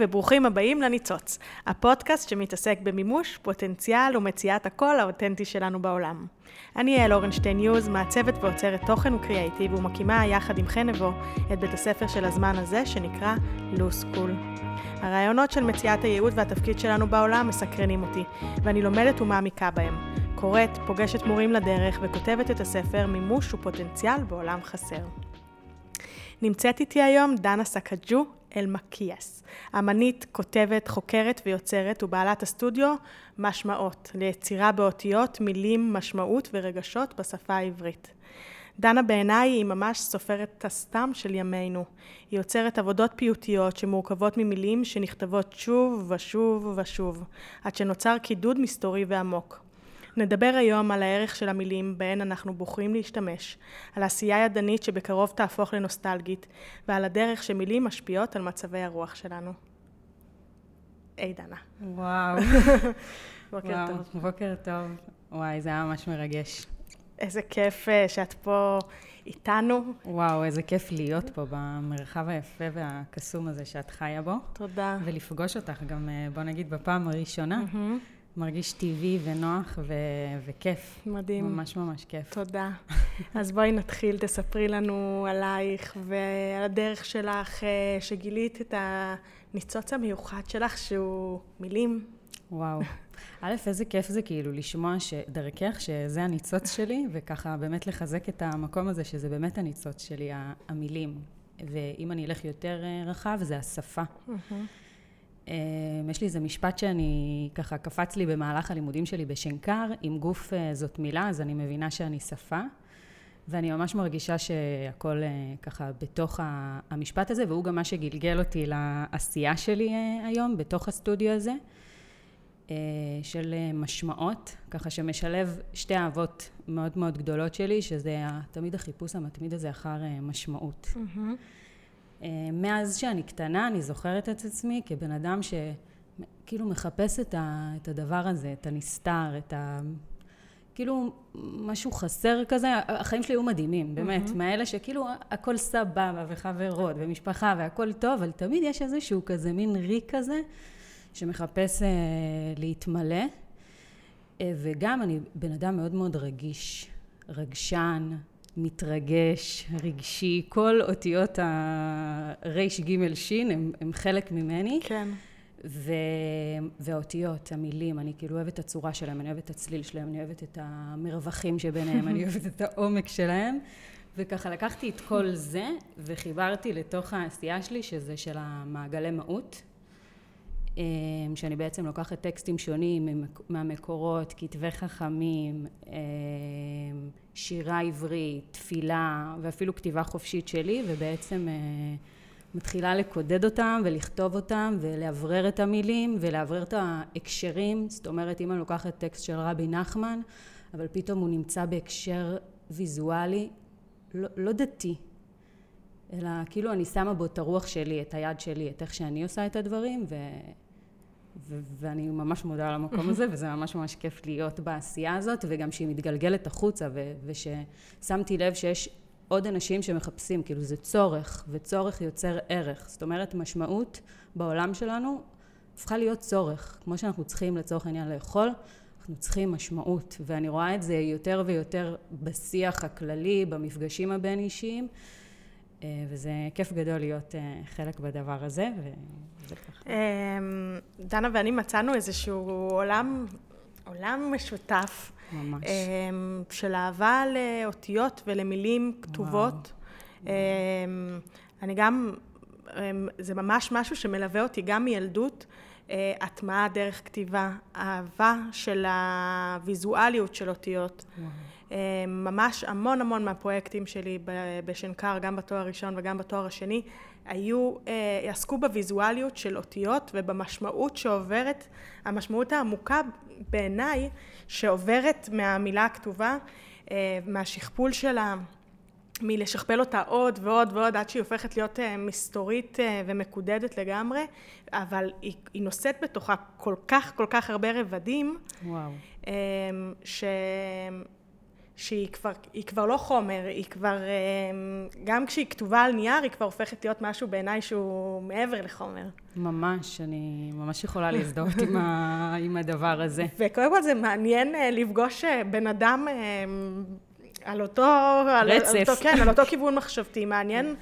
וברוכים הבאים לניצוץ, הפודקאסט שמתעסק במימוש, פוטנציאל ומציאת הקול האותנטי שלנו בעולם. אני יעל אורנשטיין יוז, מעצבת ועוצרת תוכן וקריאייטיב ומקימה יחד עם חן נבו את בית הספר של הזמן הזה שנקרא לו סקול. הרעיונות של מציאת הייעוד והתפקיד שלנו בעולם מסקרנים אותי, ואני לומדת ומעמיקה בהם. קוראת, פוגשת מורים לדרך וכותבת את הספר מימוש ופוטנציאל בעולם חסר. נמצאת איתי היום דנה סקג'ו אלמקיאס, אמנית, כותבת, חוקרת ויוצרת ובעלת הסטודיו משמעות, ליצירה באותיות, מילים, משמעות ורגשות בשפה העברית. דנה בעיניי היא ממש סופרת הסתם של ימינו. היא יוצרת עבודות פיוטיות שמורכבות ממילים שנכתבות שוב ושוב ושוב, עד שנוצר קידוד מסתורי ועמוק. נדבר היום על הערך של המילים בהן אנחנו בוחרים להשתמש, על עשייה ידנית שבקרוב תהפוך לנוסטלגית, ועל הדרך שמילים משפיעות על מצבי הרוח שלנו. היי דנה. וואו. בוקר וואו, טוב. בוקר טוב. וואי, זה היה ממש מרגש. איזה כיף אה, שאת פה איתנו. וואו, איזה כיף להיות פה במרחב היפה והקסום הזה שאת חיה בו, תודה. ולפגוש אותך גם, אה, בוא נגיד, בפעם הראשונה. מהמם. מרגיש טבעי ונוח ו- וכיף. מדהים. ממש ממש כיף. תודה. אז בואי נתחיל, תספרי לנו עלייך ועל הדרך שלך, אה, שגילית את הניצוץ המיוחד שלך, שהוא מילים. וואו. א', איזה כיף זה כאילו לשמוע שדרכך שזה הניצוץ שלי, וככה באמת לחזק את המקום הזה שזה באמת הניצוץ שלי, המילים. ואם אני אלך יותר אה, רחב, זה השפה. אה, יש לי איזה משפט שאני, ככה קפץ לי במהלך הלימודים שלי בשנקר, אם גוף אה, זאת מילה, אז אני מבינה שאני שפה. ואני ממש מרגישה שהכל אה, ככה בתוך המשפט הזה, והוא גם מה שגלגל אותי לעשייה שלי אה, היום, בתוך הסטודיו הזה, של משמעות, ככה שמשלב שתי אהבות מאוד מאוד גדולות שלי, שזה תמיד החיפוש המתמיד הזה אחר משמעות. אה, מאז שאני קטנה, אני זוכרת את עצמי כבן אדם שכאילו מחפש את, ה, את הדבר הזה, את הנסתר, את ה... כאילו משהו חסר כזה, החיים שלי היו מדהימים, באמת, מאלה שכאילו הכל סבבה וחברות ומשפחה והכל טוב, אבל תמיד יש איזשהו כזה מין ריק כזה שמחפש אה, להתמלא. אה, וגם אני בן אדם מאוד מאוד רגיש, רגשן, מתרגש, רגשי, כל אותיות הרייש גימל שין הם, הם חלק ממני. כן. ו... והאותיות, המילים, אני כאילו אוהבת את הצורה שלהם, אני אוהבת את הצליל שלהם, אני אוהבת את המרווחים שביניהם, אני אוהבת את העומק שלהם. וככה לקחתי את כל זה וחיברתי לתוך העשייה שלי, שזה של המעגלי מהות. אמ, שאני בעצם לוקחת טקסטים שונים מהמקורות, כתבי חכמים, אמ, שירה עברית, תפילה ואפילו כתיבה חופשית שלי, ובעצם אה, מתחילה לקודד אותם ולכתוב אותם ולאוורר את המילים ולאוורר את ההקשרים. זאת אומרת, אם אני לוקחת טקסט של רבי נחמן, אבל פתאום הוא נמצא בהקשר ויזואלי לא, לא דתי, אלא כאילו אני שמה בו את הרוח שלי, את היד שלי, את איך שאני עושה את הדברים, ו... ו- ואני ממש מודה על המקום הזה, וזה ממש ממש כיף להיות בעשייה הזאת, וגם שהיא מתגלגלת החוצה, ו- וששמתי לב שיש עוד אנשים שמחפשים, כאילו זה צורך, וצורך יוצר ערך. זאת אומרת, משמעות בעולם שלנו הפכה להיות צורך. כמו שאנחנו צריכים לצורך העניין לאכול, אנחנו צריכים משמעות, ואני רואה את זה יותר ויותר בשיח הכללי, במפגשים הבין-אישיים. אה, וזה כיף גדול להיות אה, חלק בדבר הזה, וזה ככה. אמ, דנה ואני מצאנו איזשהו עולם, עולם משותף. ממש. אמ, של אהבה לאותיות ולמילים כתובות. אמ, אני גם, זה ממש משהו שמלווה אותי גם מילדות, אה, הטמעה דרך כתיבה, אהבה של הוויזואליות של אותיות. אמ, ממש המון המון מהפרויקטים שלי בשנקר, גם בתואר הראשון וגם בתואר השני, היו, אה, עסקו בוויזואליות של אותיות ובמשמעות שעוברת, המשמעות העמוקה בעיניי, שעוברת מהמילה הכתובה, אה, מהשכפול שלה, מלשכפל אותה עוד ועוד ועוד עד שהיא הופכת להיות אה, מסתורית אה, ומקודדת לגמרי, אבל היא, היא נושאת בתוכה כל כך כל כך הרבה רבדים, וואו. ש... שהיא כבר, כבר לא חומר, היא כבר, גם כשהיא כתובה על נייר, היא כבר הופכת להיות משהו בעיניי שהוא מעבר לחומר. ממש, אני ממש יכולה להזדהות עם, ה, עם הדבר הזה. וקודם כל זה מעניין לפגוש בן אדם על אותו... רצף. על אותו, כן, על אותו כיוון מחשבתי. מעניין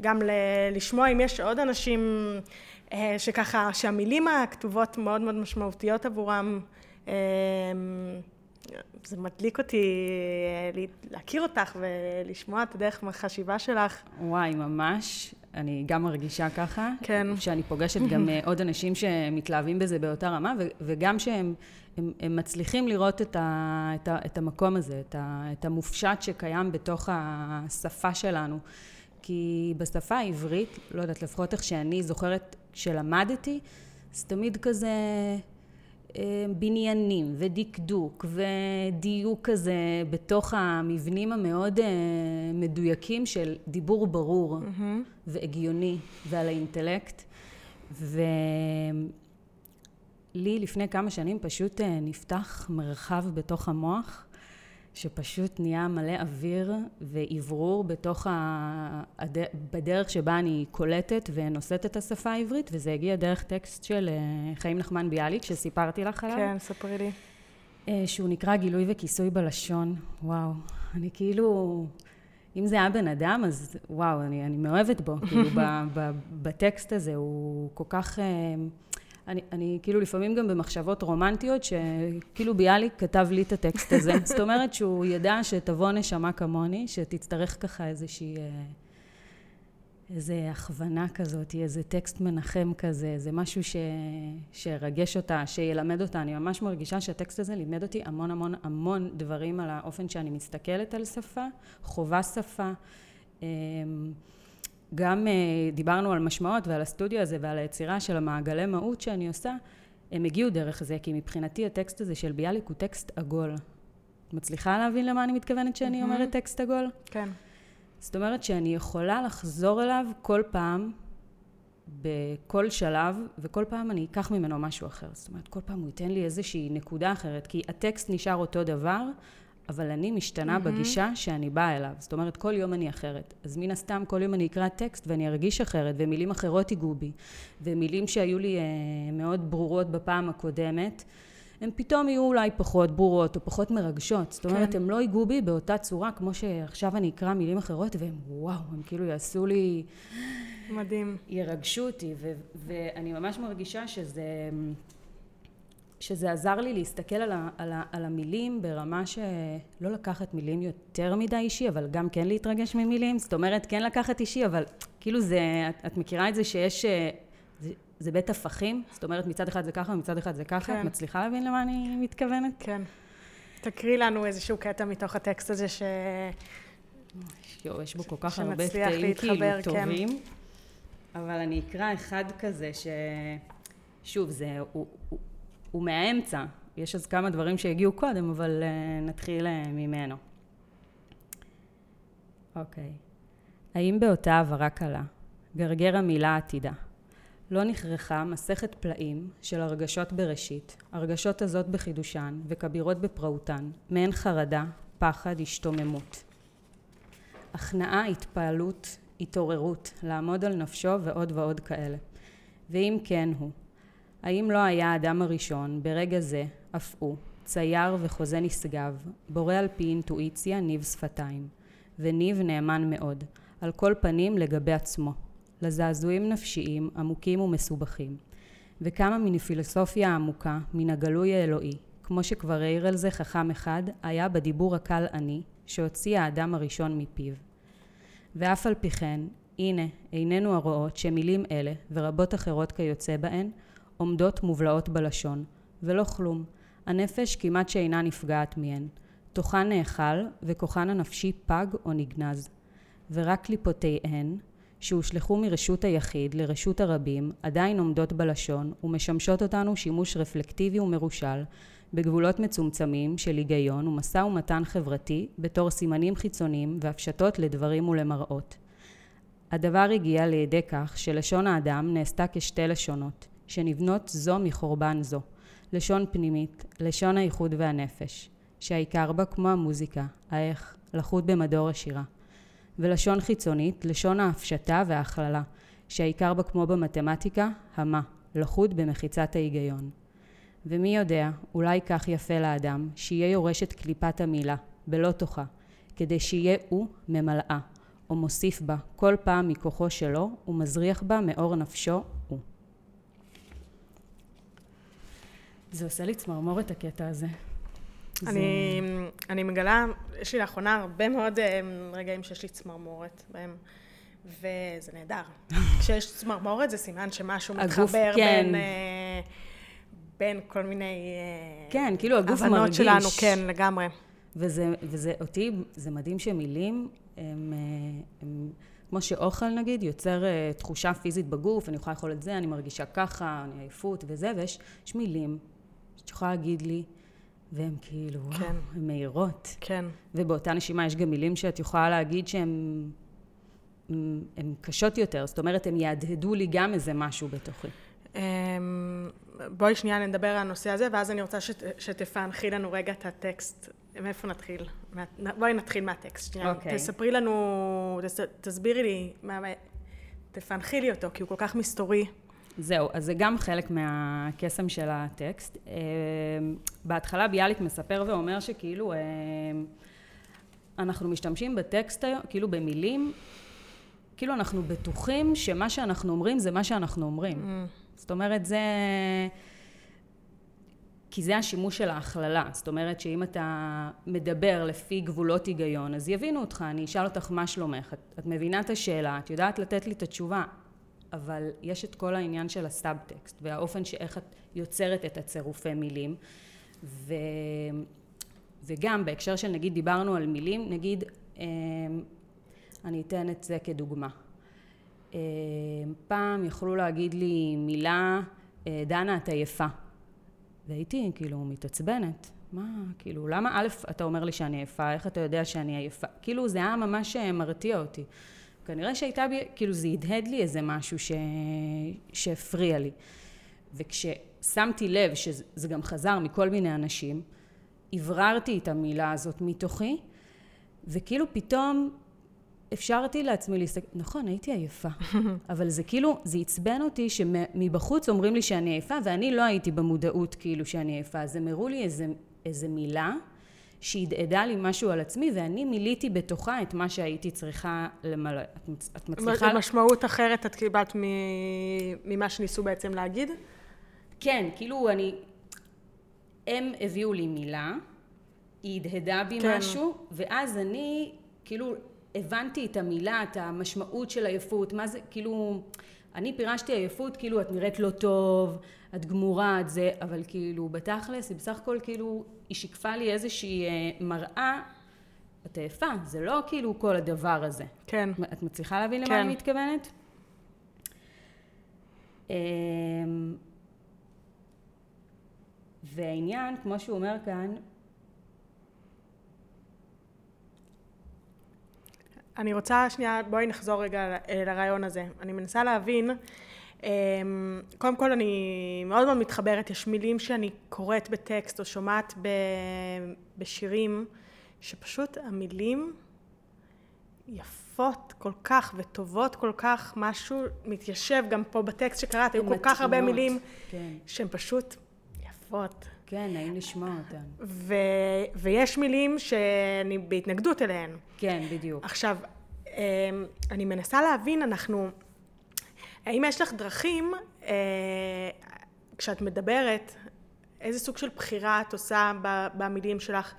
גם ל, לשמוע אם יש עוד אנשים אה, שככה, שהמילים הכתובות מאוד מאוד משמעותיות עבורם. אה, זה מדליק אותי אה, להכיר אותך ולשמוע את הדרך מהחשיבה שלך. וואי, ממש. אני גם מרגישה ככה. כן. שאני פוגשת גם עוד אנשים שמתלהבים בזה באותה רמה, וגם שהם הם, הם מצליחים לראות את, ה, את, ה, את המקום הזה, את, ה, את המופשט שקיים בתוך השפה שלנו. כי בשפה העברית, לא יודעת, לפחות איך שאני זוכרת שלמדתי, זה תמיד כזה אה, בניינים ודקדוק ודיוק כזה בתוך המבנים המאוד אה, מדויקים של דיבור ברור mm-hmm. והגיוני ועל האינטלקט. ו... לי לפני כמה שנים פשוט אה, נפתח מרחב בתוך המוח שפשוט נהיה מלא אוויר ואוורור בתוך ה... הד... בדרך שבה אני קולטת ונושאת את השפה העברית וזה הגיע דרך טקסט של אה, חיים נחמן ביאליק שסיפרתי לך עליו. כן, ספרי לי. אה, שהוא נקרא גילוי וכיסוי בלשון. וואו, אני כאילו... אם זה היה בן אדם, אז וואו, אני, אני מאוהבת בו. כאילו, ב, ב, בטקסט הזה הוא כל כך... אני, אני כאילו לפעמים גם במחשבות רומנטיות, שכאילו ביאליק כתב לי את הטקסט הזה. זאת אומרת שהוא ידע שתבוא נשמה כמוני, שתצטרך ככה איזושהי... אה, איזה הכוונה כזאת, איזה טקסט מנחם כזה, איזה משהו ש... שירגש אותה, שילמד אותה. אני ממש מרגישה שהטקסט הזה לימד אותי המון המון המון דברים על האופן שאני מסתכלת על שפה, חובה שפה. גם uh, דיברנו על משמעות ועל הסטודיו הזה ועל היצירה של המעגלי מהות שאני עושה, הם הגיעו דרך זה, כי מבחינתי הטקסט הזה של ביאליק הוא טקסט עגול. את מצליחה להבין למה אני מתכוונת שאני mm-hmm. אומרת טקסט עגול? כן. זאת אומרת שאני יכולה לחזור אליו כל פעם, בכל שלב, וכל פעם אני אקח ממנו משהו אחר. זאת אומרת, כל פעם הוא ייתן לי איזושהי נקודה אחרת, כי הטקסט נשאר אותו דבר, אבל אני משתנה mm-hmm. בגישה שאני באה אליו. זאת אומרת, כל יום אני אחרת. אז מן הסתם, כל יום אני אקרא טקסט ואני ארגיש אחרת, ומילים אחרות ייגעו בי. ומילים שהיו לי אה, מאוד ברורות בפעם הקודמת, הן פתאום יהיו אולי פחות ברורות או פחות מרגשות. זאת אומרת, כן. הן לא ייגעו בי באותה צורה, כמו שעכשיו אני אקרא מילים אחרות, והן וואו, הן כאילו יעשו לי... מדהים. ירגשו אותי, ו- ואני ממש מרגישה שזה... שזה עזר לי להסתכל על, ה, על, ה, על המילים ברמה שלא לקחת מילים יותר מדי אישי, אבל גם כן להתרגש ממילים. זאת אומרת, כן לקחת אישי, אבל כאילו זה, את, את מכירה את זה שיש, אה, זה, זה בית הפכים? זאת אומרת, מצד אחד זה ככה ומצד אחד זה ככה. כן. את מצליחה להבין למה אני מתכוונת? כן. תקריא לנו איזשהו קטע מתוך הטקסט הזה ש... יו, יש בו כל כך הרבה קטעים כאילו כן. טובים. אבל אני אקרא אחד כזה ש... שוב, זה, הוא, הוא, מהאמצע. יש אז כמה דברים שהגיעו קודם, אבל uh, נתחיל uh, ממנו. אוקיי. האם באותה העברה קלה, גרגר המילה עתידה, לא נכרכה מסכת פלאים של הרגשות בראשית, הרגשות הזאת בחידושן וכבירות בפרעותן, מעין חרדה, פחד, השתוממות. הכנעה, התפעלות, התעוררות, לעמוד על נפשו ועוד ועוד כאלה. ואם כן הוא, האם לא היה האדם הראשון, ברגע זה, אף הוא, צייר וחוזה נשגב, בורא על פי אינטואיציה ניב שפתיים, וניב נאמן מאוד, על כל פנים לגבי עצמו, לזעזועים נפשיים עמוקים ומסובכים, וכמה מן פילוסופיה עמוקה, מן הגלוי האלוהי, כמו שכבר העיר על זה חכם אחד, היה בדיבור הקל אני, שהוציא האדם הראשון מפיו. ואף על פי כן, הנה, עינינו הרואות שמילים אלה, ורבות אחרות כיוצא בהן, עומדות מובלעות בלשון, ולא כלום. הנפש כמעט שאינה נפגעת מהן. תוכן נאכל, וכוחן הנפשי פג או נגנז. ורק קליפותיהן, שהושלכו מרשות היחיד לרשות הרבים, עדיין עומדות בלשון, ומשמשות אותנו שימוש רפלקטיבי ומרושל, בגבולות מצומצמים של היגיון ומשא ומתן חברתי, בתור סימנים חיצוניים והפשטות לדברים ולמראות. הדבר הגיע לידי כך שלשון האדם נעשתה כשתי לשונות, שנבנות זו מחורבן זו, לשון פנימית, לשון האיחוד והנפש. שהעיקר בה כמו המוזיקה, האיך, לחות במדור השירה. ולשון חיצונית, לשון ההפשטה וההכללה, שהעיקר בה כמו במתמטיקה, המה, לחות במחיצת ההיגיון. ומי יודע, אולי כך יפה לאדם, שיהיה יורש את קליפת המילה, בלא תוכה, כדי שיהיה הוא ממלאה, או מוסיף בה כל פעם מכוחו שלו, ומזריח בה מאור נפשו הוא. זה עושה לי צמרמורת הקטע הזה. אני, אני מגלה, יש לי לאחרונה הרבה מאוד אה, רגעים שיש לי צמרמורת בהם, וזה נהדר. כשיש צמרמורת זה סימן שמשהו הגוף, מתחבר כן. בין, אה, בין כל מיני אה, כן, כאילו הגוף הבנות מרגיש. שלנו, כן, לגמרי. וזה, וזה אותי, זה מדהים שמילים הם, הם כמו שאוכל נגיד יוצר תחושה פיזית בגוף, אני יכולה לאכול את זה, אני מרגישה ככה, אני עייפות וזה, ויש יש מילים שאת יכולה להגיד לי, והן כאילו, וואו, כן. הן מהירות. כן. ובאותה נשימה יש גם מילים שאת יכולה להגיד שהן הן- קשות יותר, זאת אומרת, הן יהדהדו לי גם איזה משהו בתוכי. אמ, בואי שנייה נדבר על הנושא הזה, ואז אני רוצה שת, שתפענחי לנו רגע את הטקסט. מאיפה נתחיל? מה, בואי נתחיל מהטקסט. שנייה. אוקיי. תספרי לנו, תס, תסבירי לי, מה- תפענחי לי אותו, כי הוא כל כך מסתורי. זהו, אז זה גם חלק מהקסם של הטקסט. אה, בהתחלה ביאליק מספר ואומר שכאילו אה, אנחנו משתמשים בטקסט היום, כאילו במילים, כאילו אנחנו בטוחים שמה שאנחנו אומרים זה מה שאנחנו אומרים. Mm. זאת אומרת, זה... כי זה השימוש של ההכללה. זאת אומרת שאם אתה מדבר לפי גבולות היגיון, אז יבינו אותך, אני אשאל אותך מה שלומך. את, את מבינה את השאלה, את יודעת לתת לי את התשובה, אבל יש את כל העניין של הסאבטקסט, והאופן שאיך את יוצרת את הצירופי מילים. ו... וגם בהקשר של נגיד דיברנו על מילים, נגיד, אמ, אני אתן את זה כדוגמה. אה, פעם יכלו להגיד לי מילה, אה, דנה, את עייפה. והייתי כאילו מתעצבנת. מה, כאילו, למה א', אתה אומר לי שאני עייפה, איך אתה יודע שאני עייפה? כאילו, זה היה ממש אה, מרתיע אותי. כנראה שהייתה בי, כאילו, זה הדהד לי איזה משהו ש... שהפריע לי. וכששמתי לב שזה גם חזר מכל מיני אנשים, הבררתי את המילה הזאת מתוכי, וכאילו פתאום אפשרתי לעצמי להסתכל, נכון, הייתי עייפה, אבל זה כאילו, זה עצבן אותי שמבחוץ אומרים לי שאני עייפה, ואני לא הייתי במודעות כאילו שאני עייפה, אז הם הראו לי איזה, איזה מילה שהדהדה לי משהו על עצמי, ואני מילאתי בתוכה את מה שהייתי צריכה למלא. את, את מצליחה... משמעות אחרת את קיבלת מ- ממה שניסו בעצם להגיד? כן, כאילו אני... הם הביאו לי מילה, היא הדהדה בי כן. משהו, ואז אני כאילו הבנתי את המילה, את המשמעות של עייפות, מה זה, כאילו... אני פירשתי עייפות, כאילו את נראית לא טוב, את גמורה, את זה, אבל כאילו בתכלס היא בסך הכל כאילו, היא שיקפה לי איזושהי אה, מראה, את עייפה, זה לא כאילו כל הדבר הזה. כן. את מצליחה להבין למה כן. אני מתכוונת? אמ, והעניין, כמו שהוא אומר כאן, אני רוצה שנייה, בואי נחזור רגע לרעיון הזה. אני מנסה להבין, קודם כל אני מאוד מאוד מתחברת, יש מילים שאני קוראת בטקסט או שומעת ב- בשירים, שפשוט המילים יפות כל כך וטובות כל כך, משהו מתיישב גם פה בטקסט שקראת, היו כל כך הרבה. מילים כן, שהן פשוט יפות. כן, נעים לשמוע אותן. ו- ויש מילים שאני בהתנגדות אליהן. כן, בדיוק. עכשיו, אמ, אני מנסה להבין, אנחנו, האם יש לך דרכים, אה, כשאת מדברת, איזה סוג של בחירה את עושה במילים שלך?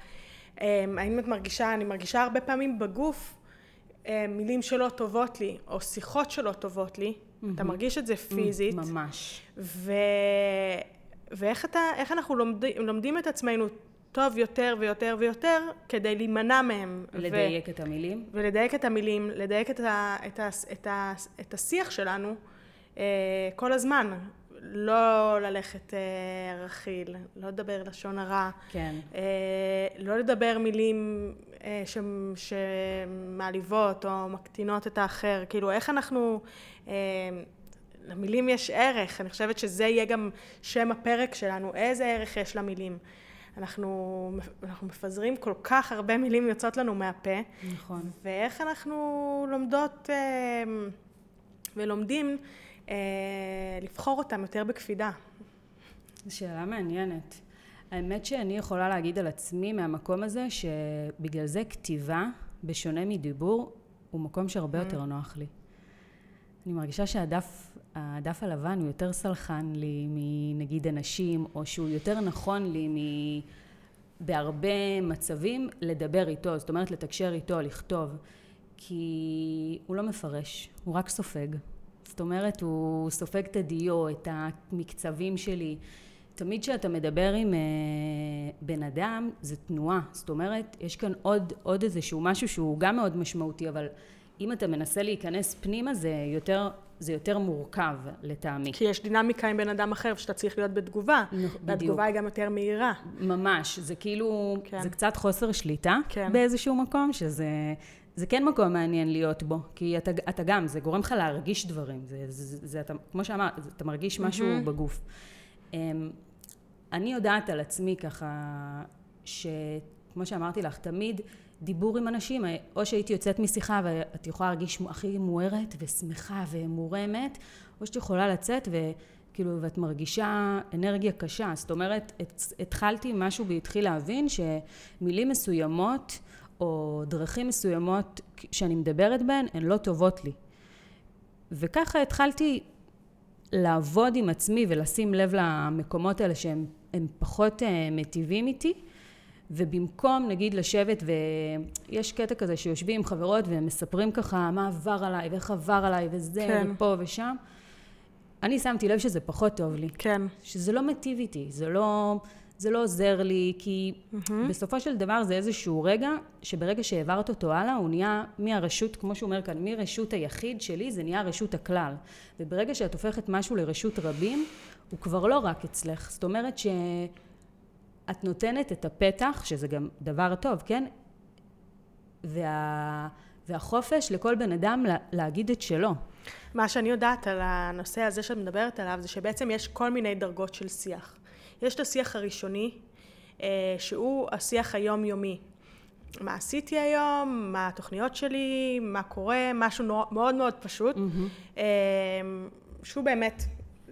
אמ, האם את מרגישה, אני מרגישה הרבה פעמים בגוף אה, מילים שלא טובות לי, או שיחות שלא טובות לי, אתה מרגיש את זה פיזית, ממש. ו... ואיך אתה, איך אנחנו לומדים, לומדים את עצמנו טוב יותר ויותר ויותר כדי להימנע מהם. לדייק את המילים. ולדייק את המילים, לדייק את, ה, את, ה, את, ה, את השיח שלנו אה, כל הזמן. לא ללכת אה, רכיל, לא לדבר לשון הרע, כן. אה, לא לדבר מילים אה, ש, שמעליבות או מקטינות את האחר. כאילו, איך אנחנו... אה, למילים יש ערך, אני חושבת שזה יהיה גם שם הפרק שלנו, איזה ערך יש למילים. אנחנו, אנחנו מפזרים כל כך הרבה מילים יוצאות לנו מהפה. נכון. ואיך אנחנו לומדות אה, ולומדים אה, לבחור אותם יותר בקפידה. שאלה מעניינת. האמת שאני יכולה להגיד על עצמי מהמקום הזה, שבגלל זה כתיבה, בשונה מדיבור, הוא מקום שהרבה mm. יותר נוח לי. אני מרגישה שהדף הדף הלבן הוא יותר סלחן לי מנגיד אנשים, או שהוא יותר נכון לי מ... בהרבה מצבים לדבר איתו, זאת אומרת לתקשר איתו, לכתוב, כי הוא לא מפרש, הוא רק סופג. זאת אומרת, הוא סופג את הדיו, את המקצבים שלי. תמיד כשאתה מדבר עם אה, בן אדם, זה תנועה. זאת אומרת, יש כאן עוד, עוד איזשהו משהו שהוא גם מאוד משמעותי, אבל אם אתה מנסה להיכנס פנימה, זה יותר, זה יותר מורכב לטעמי. כי יש דינמיקה עם בן אדם אחר, שאתה צריך להיות בתגובה. בדיוק. והתגובה היא גם יותר מהירה. ממש. זה כאילו, כן. זה קצת חוסר שליטה כן. באיזשהו מקום, שזה... זה כן מקום מעניין להיות בו, כי אתה, אתה גם, זה גורם לך להרגיש דברים, זה, זה, זה, זה אתה, כמו שאמרת, אתה מרגיש משהו mm-hmm. בגוף. אמ, אני יודעת על עצמי ככה, שכמו שאמרתי לך, תמיד דיבור עם אנשים, או שהייתי יוצאת משיחה ואת יכולה להרגיש הכי מוארת ושמחה ומורמת, או שאת יכולה לצאת וכאילו, ואת מרגישה אנרגיה קשה. זאת אומרת, התחלתי, משהו בי התחיל להבין שמילים מסוימות, או דרכים מסוימות שאני מדברת בהן, הן לא טובות לי. וככה התחלתי לעבוד עם עצמי ולשים לב למקומות האלה שהם פחות אה, מטיבים איתי. ובמקום נגיד לשבת ויש קטע כזה שיושבים עם חברות והם מספרים ככה מה עבר עליי ואיך עבר עליי וזה כן. ופה ושם, אני שמתי לב שזה פחות טוב לי. כן. שזה לא מטיב איתי, זה לא, זה לא עוזר לי, כי mm-hmm. בסופו של דבר זה איזשהו רגע, שברגע שהעברת אותו הלאה, הוא נהיה מהרשות, כמו שהוא אומר כאן, מרשות היחיד שלי, זה נהיה רשות הכלל. וברגע שאת הופכת משהו לרשות רבים, הוא כבר לא רק אצלך. זאת אומרת ש... את נותנת את הפתח, שזה גם דבר טוב, כן? וה... והחופש לכל בן אדם לה... להגיד את שלו. מה שאני יודעת על הנושא הזה שאת מדברת עליו, זה שבעצם יש כל מיני דרגות של שיח. יש את השיח הראשוני, אה, שהוא השיח היומיומי. מה עשיתי היום, מה התוכניות שלי, מה קורה, משהו מאוד מאוד פשוט, mm-hmm. שהוא באמת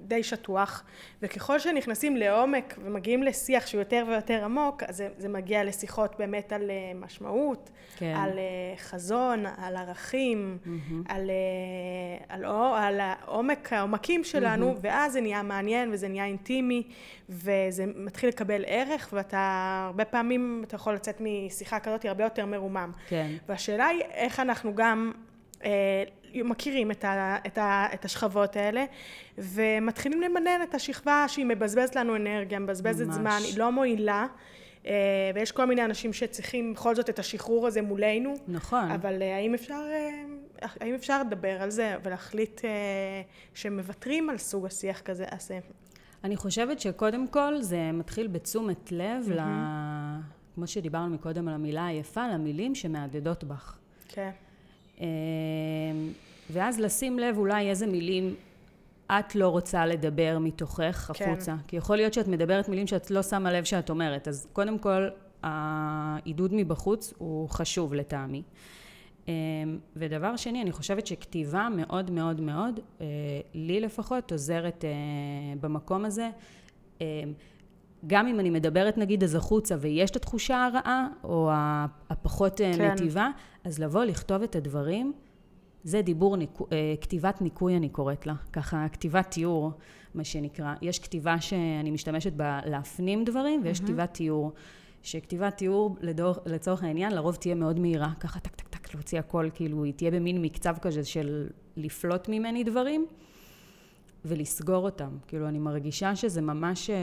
די שטוח, וככל שנכנסים לעומק ומגיעים לשיח שהוא יותר ויותר עמוק, אז זה, זה מגיע לשיחות באמת על אה, משמעות, כן. על אה, חזון, על ערכים, mm-hmm. על, אה, על, על, על העומק, העומקים שלנו, mm-hmm. ואז זה נהיה מעניין וזה נהיה אינטימי, וזה מתחיל לקבל ערך, ואתה הרבה פעמים, אתה יכול לצאת משיחה כזאת הרבה יותר מרומם. כן. והשאלה היא איך אנחנו גם מכירים את, ה, את, ה, את השכבות האלה, ומתחילים למנן את השכבה שהיא מבזבזת לנו אנרגיה, מבזבזת ממש. זמן, היא לא מועילה. אה, ויש כל מיני אנשים שצריכים בכל זאת את השחרור הזה מולנו. נכון. אבל אה, האם אפשר, אה, האם אפשר לדבר על זה ולהחליט שמוותרים על סוג השיח כזה? אז... אני חושבת שקודם כל זה מתחיל בתשומת לב, mm-hmm. ל... כמו שדיברנו מקודם על המילה היפה, למילים שמהדהדות בך. כן. אמ, ואז לשים לב אולי איזה מילים את לא רוצה לדבר מתוכך כן. החוצה. כי יכול להיות שאת מדברת מילים שאת לא שמה לב שאת אומרת. אז קודם כל, העידוד מבחוץ הוא חשוב לטעמי. אמ, ודבר שני, אני חושבת שכתיבה מאוד מאוד מאוד, אה, לי לפחות, עוזרת אה, במקום הזה. גם אם אני מדברת נגיד אז החוצה ויש את התחושה הרעה, או הפחות אה, כן. מטיבה, אז לבוא לכתוב את הדברים, זה דיבור, ניקו, אה, כתיבת ניקוי אני קוראת לה, ככה כתיבת תיאור, מה שנקרא. יש כתיבה שאני משתמשת בה להפנים דברים, ויש mm-hmm. כתיבת תיאור. שכתיבת תיאור, לדור, לצורך העניין, לרוב תהיה מאוד מהירה, ככה טק טק טק, להוציא הכל, כאילו, היא תהיה במין מקצב כזה של לפלוט ממני דברים, ולסגור אותם. כאילו, אני מרגישה שזה ממש... אה,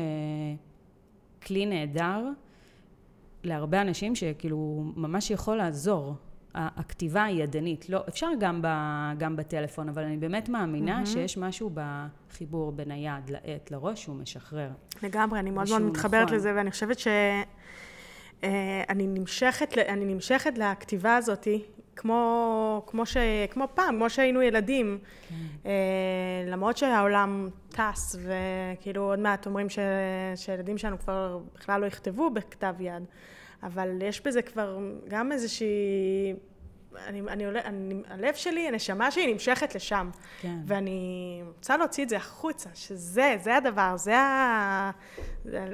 כלי נהדר להרבה אנשים שכאילו ממש יכול לעזור. הכתיבה היא ידנית, לא, אפשר גם, ב, גם בטלפון, אבל אני באמת מאמינה mm-hmm. שיש משהו בחיבור בין היד לעט לראש שהוא משחרר. לגמרי, אני מאוד מאוד מתחברת נכון. לזה, ואני חושבת שאני אה, נמשכת, אני נמשכת לכתיבה הזאתי כמו, כמו, ש, כמו פעם, כמו שהיינו ילדים. כן. אה, למרות שהעולם טס, וכאילו עוד מעט אומרים ש, שילדים שלנו כבר בכלל לא יכתבו בכתב יד, אבל יש בזה כבר גם איזושהי... אני, אני, אני, אני, הלב שלי, הנשמה שלי נמשכת לשם. כן. ואני רוצה להוציא את זה החוצה, שזה, זה הדבר, זה ה...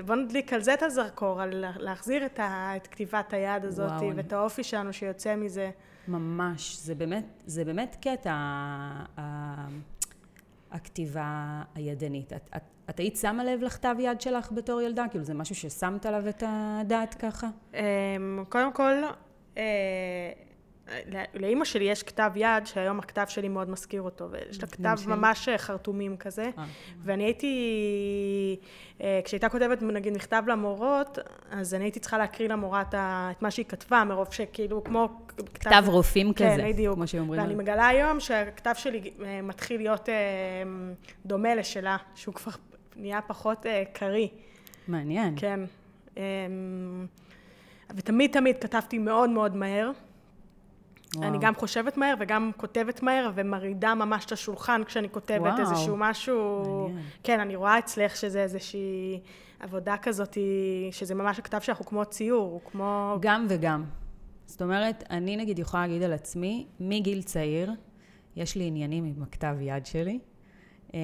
בוא נדליק על זה את הזרקור, על להחזיר את, ה, את כתיבת היד הזאת, וואו. ואת האופי שלנו שיוצא מזה. ממש, זה באמת, זה באמת קטע, הכתיבה הידנית. את, את, את היית שמה לב לכתב יד שלך בתור ילדה? כאילו זה משהו ששמת עליו את הדעת ככה? אמ, קודם כל, אה, לאימא שלי יש כתב יד, שהיום הכתב שלי מאוד מזכיר אותו, ויש לה כתב ממש חרטומים כזה, אה. ואני הייתי, אה, כשהייתה כותבת נגיד מכתב למורות, אז אני הייתי צריכה להקריא למורה את מה שהיא כתבה, מרוב שכאילו כמו... כתב רופאים כן, כזה, בדיוק. כמו שאומרים. ואני מגלה היום שהכתב שלי אה, מתחיל להיות דומה לשלה, שהוא כבר נהיה פחות קריא. מעניין. כן. ותמיד תמיד כתבתי מאוד מאוד מהר. וואו. אני גם חושבת מהר וגם כותבת מהר ומרעידה ממש את השולחן כשאני כותבת וואו. איזשהו משהו... מעניין. כן, אני רואה אצלך שזה איזושהי עבודה כזאת, שזה ממש הכתב שלך הוא כמו ציור, הוא כמו... גם וגם. זאת אומרת, אני נגיד יכולה להגיד על עצמי, מגיל צעיר, יש לי עניינים עם הכתב יד שלי. אמ,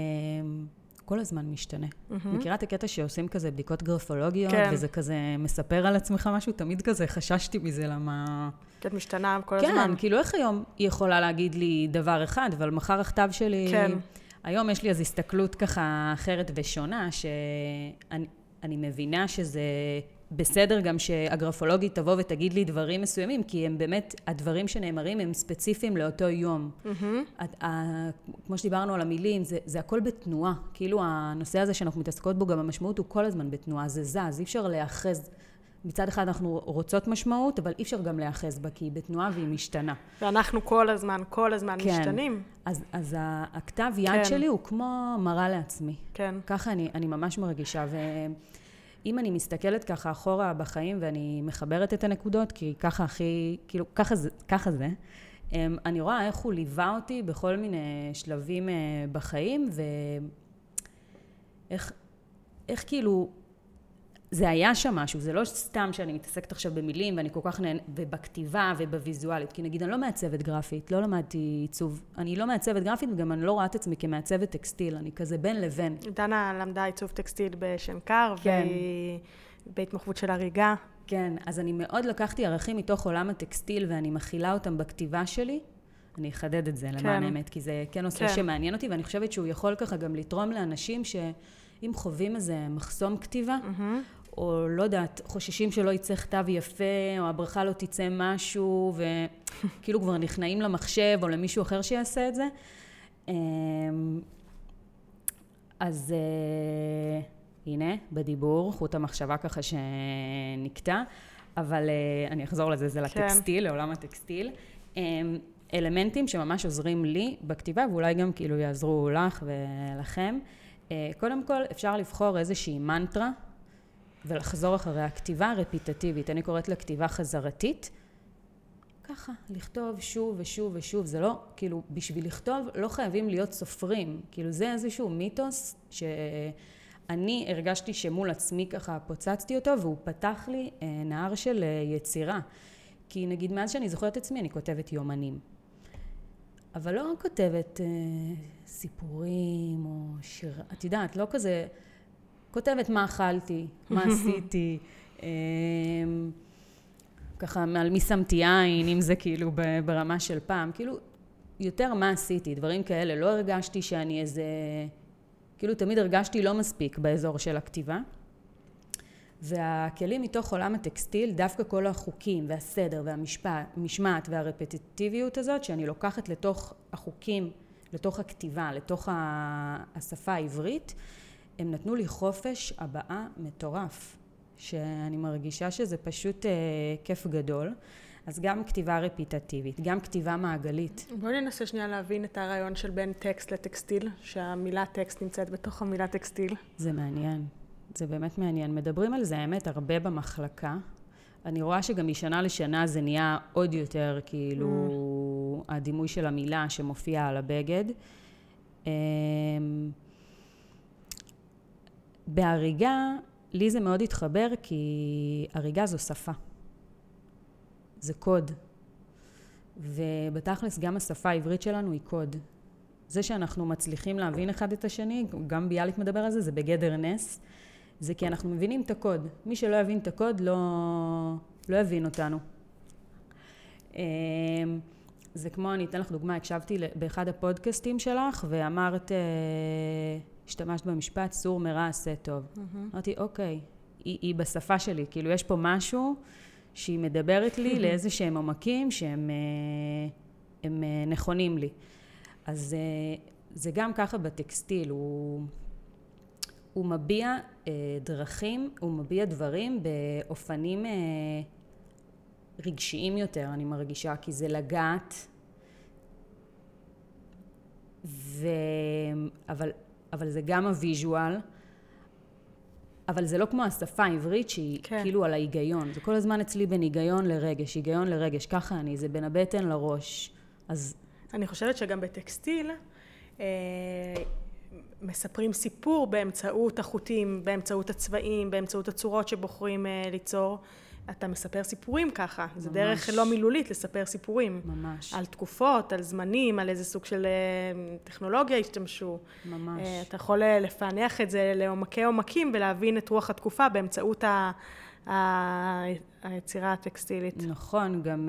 כל הזמן משתנה. Mm-hmm. מכירה את הקטע שעושים כזה בדיקות גרפולוגיות, כן. וזה כזה מספר על עצמך משהו? תמיד כזה חששתי מזה, למה... את משתנה כל כן, הזמן. כן, כאילו איך היום היא יכולה להגיד לי דבר אחד, אבל מחר הכתב שלי... כן. היום יש לי איזו הסתכלות ככה אחרת ושונה, שאני מבינה שזה בסדר גם שהגרפולוגית תבוא ותגיד לי דברים מסוימים, כי הם באמת, הדברים שנאמרים הם ספציפיים לאותו יום. Mm-hmm. את, ה, כמו שדיברנו על המילים, זה, זה הכל בתנועה. כאילו הנושא הזה שאנחנו מתעסקות בו, גם המשמעות הוא כל הזמן בתנועה, זה זז, אי אפשר להיאחז. מצד אחד אנחנו רוצות משמעות, אבל אי אפשר גם להיאחז בה, כי היא בתנועה והיא משתנה. ואנחנו כל הזמן, כל הזמן כן. משתנים. אז, אז הכתב יד כן. שלי הוא כמו מראה לעצמי. כן. ככה אני, אני ממש מרגישה. ו... אם אני מסתכלת ככה אחורה בחיים ואני מחברת את הנקודות, כי ככה הכי, כאילו, ככה זה, ככה זה, אמ, אני רואה איך הוא ליווה אותי בכל מיני שלבים אה, בחיים, ואיך איך כאילו זה היה שם משהו, זה לא סתם שאני מתעסקת עכשיו במילים ואני כל כך נהנה, ובכתיבה ובוויזואלית, כי נגיד אני לא מעצבת גרפית, לא למדתי עיצוב, אני לא מעצבת גרפית וגם אני לא רואה את עצמי כמעצבת טקסטיל, אני כזה בין לבין. דנה למדה עיצוב טקסטיל בשנקר, כן. בהתמחות של הריגה. כן, אז אני מאוד לקחתי ערכים מתוך עולם הטקסטיל ואני מכילה אותם בכתיבה שלי. אני אחדד את זה למען כן. האמת, כי זה כן נושא כן. שמעניין אותי, ואני חושבת שהוא יכול ככה גם לתרום לאנשים שאם חווים איזה מחסום כתיבה, mm-hmm. או לא יודעת, חוששים שלא יצא כתב יפה, או הברכה לא תצא משהו, וכאילו כבר נכנעים למחשב או למישהו אחר שיעשה את זה. אמ, אז אה, הנה, בדיבור, חוט המחשבה ככה שנקטע, אבל אה, אני אחזור לזה, זה כן. לטקסטיל, לעולם הטקסטיל. אמ, אלמנטים שממש עוזרים לי בכתיבה, ואולי גם כאילו יעזרו לך ולכם. אה, קודם כל, אפשר לבחור איזושהי מנטרה ולחזור אחרי הכתיבה הרפיטטיבית, אני קוראת לה כתיבה חזרתית. ככה, לכתוב שוב ושוב ושוב, זה לא, כאילו, בשביל לכתוב לא חייבים להיות סופרים, כאילו זה איזשהו מיתוס שאני הרגשתי שמול עצמי ככה פוצצתי אותו והוא פתח לי אה, נהר של אה, יצירה. כי נגיד מאז שאני זוכרת את עצמי אני כותבת יומנים. אבל לא כותבת אה, סיפורים או שיר, את יודעת, לא כזה... כותבת מה אכלתי, מה עשיתי, אמ, ככה על מי שמתי עין, אם זה כאילו ברמה של פעם, כאילו יותר מה עשיתי, דברים כאלה. לא הרגשתי שאני איזה, כאילו תמיד הרגשתי לא מספיק באזור של הכתיבה. והכלים מתוך עולם הטקסטיל, דווקא כל החוקים והסדר והמשמעת והרפטיטיביות הזאת, שאני לוקחת לתוך החוקים, לתוך הכתיבה, לתוך השפה העברית, הם נתנו לי חופש הבעה מטורף, שאני מרגישה שזה פשוט אה, כיף גדול. אז גם כתיבה רפיטטיבית, גם כתיבה מעגלית. בואי ננסה שנייה להבין את הרעיון של בין טקסט לטקסטיל, שהמילה טקסט נמצאת בתוך המילה טקסטיל. זה מעניין, זה באמת מעניין. מדברים על זה, האמת, הרבה במחלקה. אני רואה שגם משנה לשנה זה נהיה עוד יותר כאילו... Mm. הדימוי של המילה שמופיע על הבגד. בהריגה, לי זה מאוד התחבר כי הריגה זו שפה. זה קוד. ובתכלס גם השפה העברית שלנו היא קוד. זה שאנחנו מצליחים להבין אחד את השני, גם ביאליק מדבר על זה, זה בגדר נס. זה כי אנחנו מבינים את הקוד. מי שלא יבין את הקוד לא, לא יבין אותנו. אמ, זה כמו, אני אתן לך דוגמה, הקשבתי באחד הפודקאסטים שלך ואמרת, אה, השתמשת במשפט, סור מרע עשה טוב. Mm-hmm. אמרתי, אוקיי, היא, היא בשפה שלי, כאילו יש פה משהו שהיא מדברת לי לאיזה שהם עומקים שהם אה, הם אה, נכונים לי. אז זה גם ככה בטקסטיל, הוא... הוא מביע אה, דרכים, הוא מביע דברים באופנים אה, רגשיים יותר, אני מרגישה, כי זה לגעת, ו... אבל, אבל זה גם הוויז'ואל, אבל זה לא כמו השפה העברית שהיא כן. כאילו על ההיגיון, זה כל הזמן אצלי בין היגיון לרגש, היגיון לרגש, ככה אני, זה בין הבטן לראש, אז... אני חושבת שגם בטקסטיל, אה, מספרים סיפור באמצעות החוטים, באמצעות הצבעים, באמצעות הצורות שבוחרים uh, ליצור. אתה מספר סיפורים ככה, ממש. זה דרך לא מילולית לספר סיפורים. ממש. על תקופות, על זמנים, על איזה סוג של uh, טכנולוגיה השתמשו. ממש. Uh, אתה יכול לפענח את זה לעומקי עומקים ולהבין את רוח התקופה באמצעות ה... היצירה הטקסטילית. נכון, גם...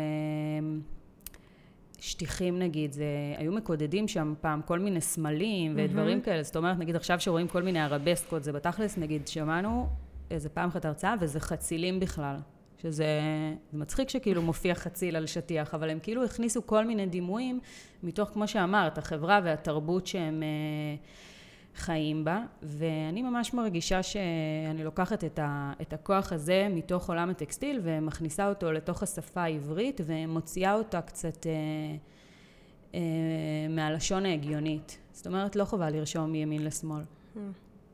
שטיחים נגיד, זה, היו מקודדים שם פעם כל מיני סמלים ודברים mm-hmm. כאלה, זאת אומרת, נגיד עכשיו שרואים כל מיני ערבסקות, זה בתכלס, נגיד, שמענו איזה פעם אחת הרצאה, וזה חצילים בכלל. שזה זה מצחיק שכאילו מופיע חציל על שטיח, אבל הם כאילו הכניסו כל מיני דימויים מתוך, כמו שאמרת, החברה והתרבות שהם... אה, חיים בה, ואני ממש מרגישה שאני לוקחת את, ה, את הכוח הזה מתוך עולם הטקסטיל ומכניסה אותו לתוך השפה העברית ומוציאה אותה קצת אה, אה, מהלשון ההגיונית. זאת אומרת, לא חובה לרשום מימין לשמאל.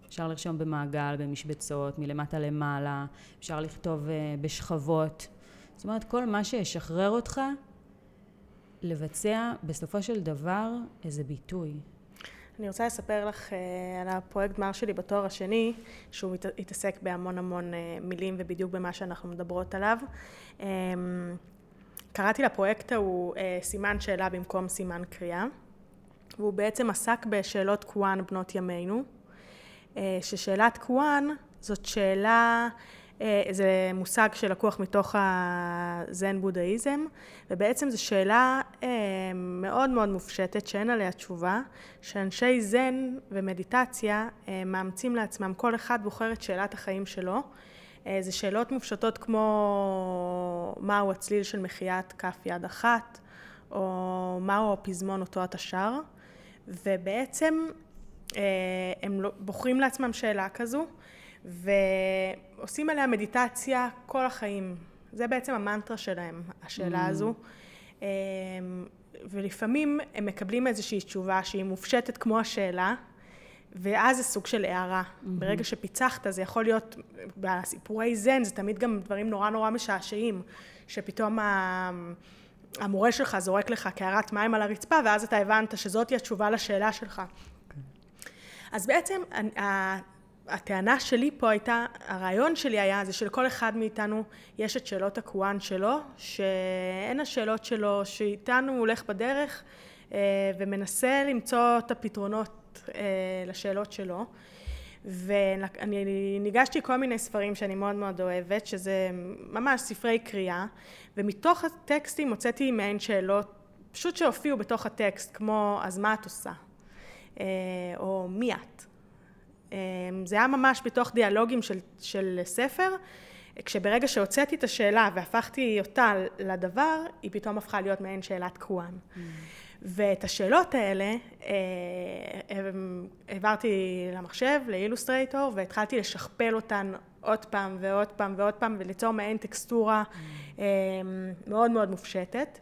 אפשר לרשום במעגל, במשבצות, מלמטה למעלה, אפשר לכתוב אה, בשכבות. זאת אומרת, כל מה שישחרר אותך לבצע בסופו של דבר איזה ביטוי. אני רוצה לספר לך אה, על הפרויקט גמר שלי בתואר השני, שהוא התעסק בהמון המון אה, מילים ובדיוק במה שאנחנו מדברות עליו. אמ, קראתי לפרויקט ההוא סימן שאלה במקום סימן קריאה, והוא בעצם עסק בשאלות קואן בנות ימינו, ששאלת קואן זאת שאלה אה, זה מושג שלקוח מתוך הזן בודהיזם, ובעצם זו שאלה אה, מאוד מאוד מופשטת שאין עליה תשובה, שאנשי זן ומדיטציה אה, מאמצים לעצמם, כל אחד בוחר את שאלת החיים שלו. זה שאלות מופשטות כמו מהו הצליל של מחיית כף יד אחת, או מהו הפזמון אותו אתה שר, ובעצם הם לא, בוחרים לעצמם שאלה כזו. ועושים עליה מדיטציה כל החיים. זה בעצם המנטרה שלהם, השאלה mm. הזו. אמ, ולפעמים הם מקבלים איזושהי תשובה שהיא מופשטת כמו השאלה, ואז זה סוג של הערה. Mm-hmm. ברגע שפיצחת, זה יכול להיות, בסיפורי זן, זה תמיד גם דברים נורא נורא משעשעים, שפתאום המורה שלך זורק לך קערת מים על הרצפה, ואז אתה הבנת שזאתי התשובה לשאלה שלך. אז בעצם הטענה שלי פה הייתה, הרעיון שלי היה זה שלכל אחד מאיתנו יש את שאלות הקוואן שלו, שאין השאלות שלו, שאיתנו הוא הולך בדרך אה, ומנסה למצוא את הפתרונות אה, לשאלות שלו. ואני ניגשתי כל מיני ספרים שאני מאוד מאוד אוהבת, שזה ממש ספרי קריאה, ומתוך הטקסטים הוצאתי מעין שאלות, פשוט שהופיעו בתוך הטקסט, כמו אז מה את עושה? אה, או מי את? אמ, זה היה ממש בתוך דיאלוגים של, של ספר, כשברגע שהוצאתי את השאלה והפכתי אותה לדבר, היא פתאום הפכה להיות מעין שאלת קוואן. Mm. ואת השאלות האלה אה, העברתי למחשב, לאילוסטרייטור, והתחלתי לשכפל אותן עוד פעם ועוד פעם ועוד פעם, וליצור מעין טקסטורה ממ. מאוד מאוד מופשטת.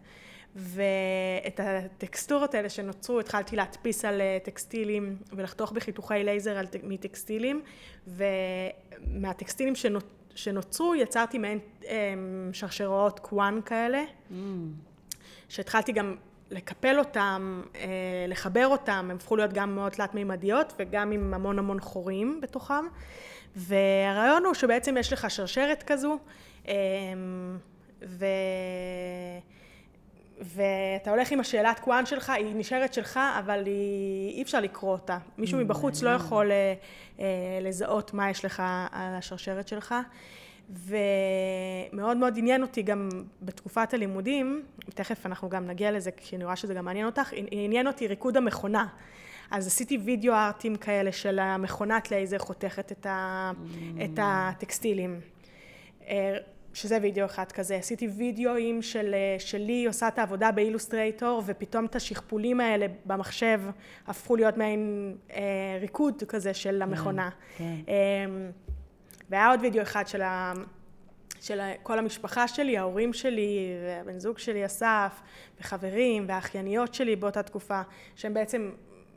ואת הטקסטורות האלה שנוצרו התחלתי להדפיס על אה, טקסטילים ולחתוך בחיתוכי לייזר על, מטקסטילים ומהטקסטילים שנוצרו יצרתי מעין אמ, שרשראות קואן כאלה ממ. שהתחלתי גם לקפל אותם, לחבר אותם, הם הפכו להיות גם מאוד תלת-מימדיות וגם עם המון המון חורים בתוכם. והרעיון הוא שבעצם יש לך שרשרת כזו, ו... ואתה הולך עם השאלת קוואן שלך, היא נשארת שלך, אבל היא, אי אפשר לקרוא אותה. מישהו מבחוץ לא יכול אה, אה, לזהות מה יש לך על השרשרת שלך. ומאוד מאוד עניין אותי גם בתקופת הלימודים, תכף אנחנו גם נגיע לזה, כי אני רואה שזה גם מעניין אותך, עניין אותי ריקוד המכונה. אז עשיתי וידאו art ים כאלה של המכונת לייזר חותכת את, ה, ממ. את הטקסטילים. אה, שזה וידאו אחד כזה. עשיתי וידאוים של, שלי עושה את העבודה ב Illustrator, ופתאום את השכפולים האלה במחשב הפכו להיות מעין אה, ריקוד כזה של כן, המכונה. כן. אה, והיה עוד וידאו אחד של, ה, של כל המשפחה שלי, ההורים שלי, והבן זוג שלי אסף, וחברים, והאחייניות שלי באותה תקופה, שהם בעצם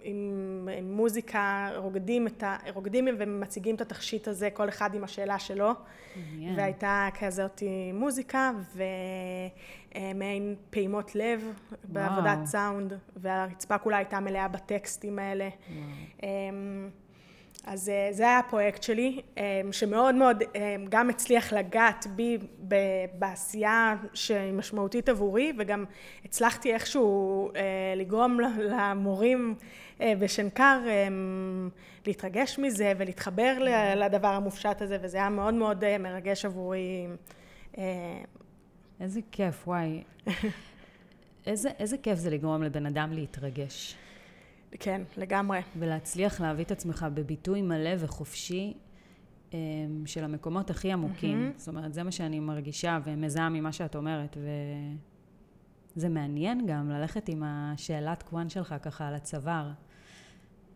עם, עם מוזיקה, רוקדים, את ה, רוקדים ומציגים את התכשיט הזה, כל אחד עם השאלה שלו. Yeah. והייתה כזאת מוזיקה ומעין פעימות לב wow. בעבודת סאונד, והרצפה כולה הייתה מלאה בטקסטים האלה. Wow. אז אה, זה היה הפרויקט שלי, אמ, שמאוד מאוד אמ, גם הצליח לגעת בי בעשייה שהיא משמעותית עבורי, וגם הצלחתי איכשהו אה, לגרום למורים אה, בשנקר להתרגש מזה ולהתחבר לדבר המופשט הזה, וזה היה מאוד מאוד מרגש עבורי. איזה כיף, וואי. איזה, איזה כיף זה לגרום לבן אדם להתרגש. כן, לגמרי. ולהצליח להביא את עצמך בביטוי מלא וחופשי אמ, של המקומות הכי עמוקים. Mm-hmm. זאת אומרת, זה מה שאני מרגישה ומזהה ממה שאת אומרת. וזה מעניין גם ללכת עם השאלת קוואן שלך ככה על הצוואר.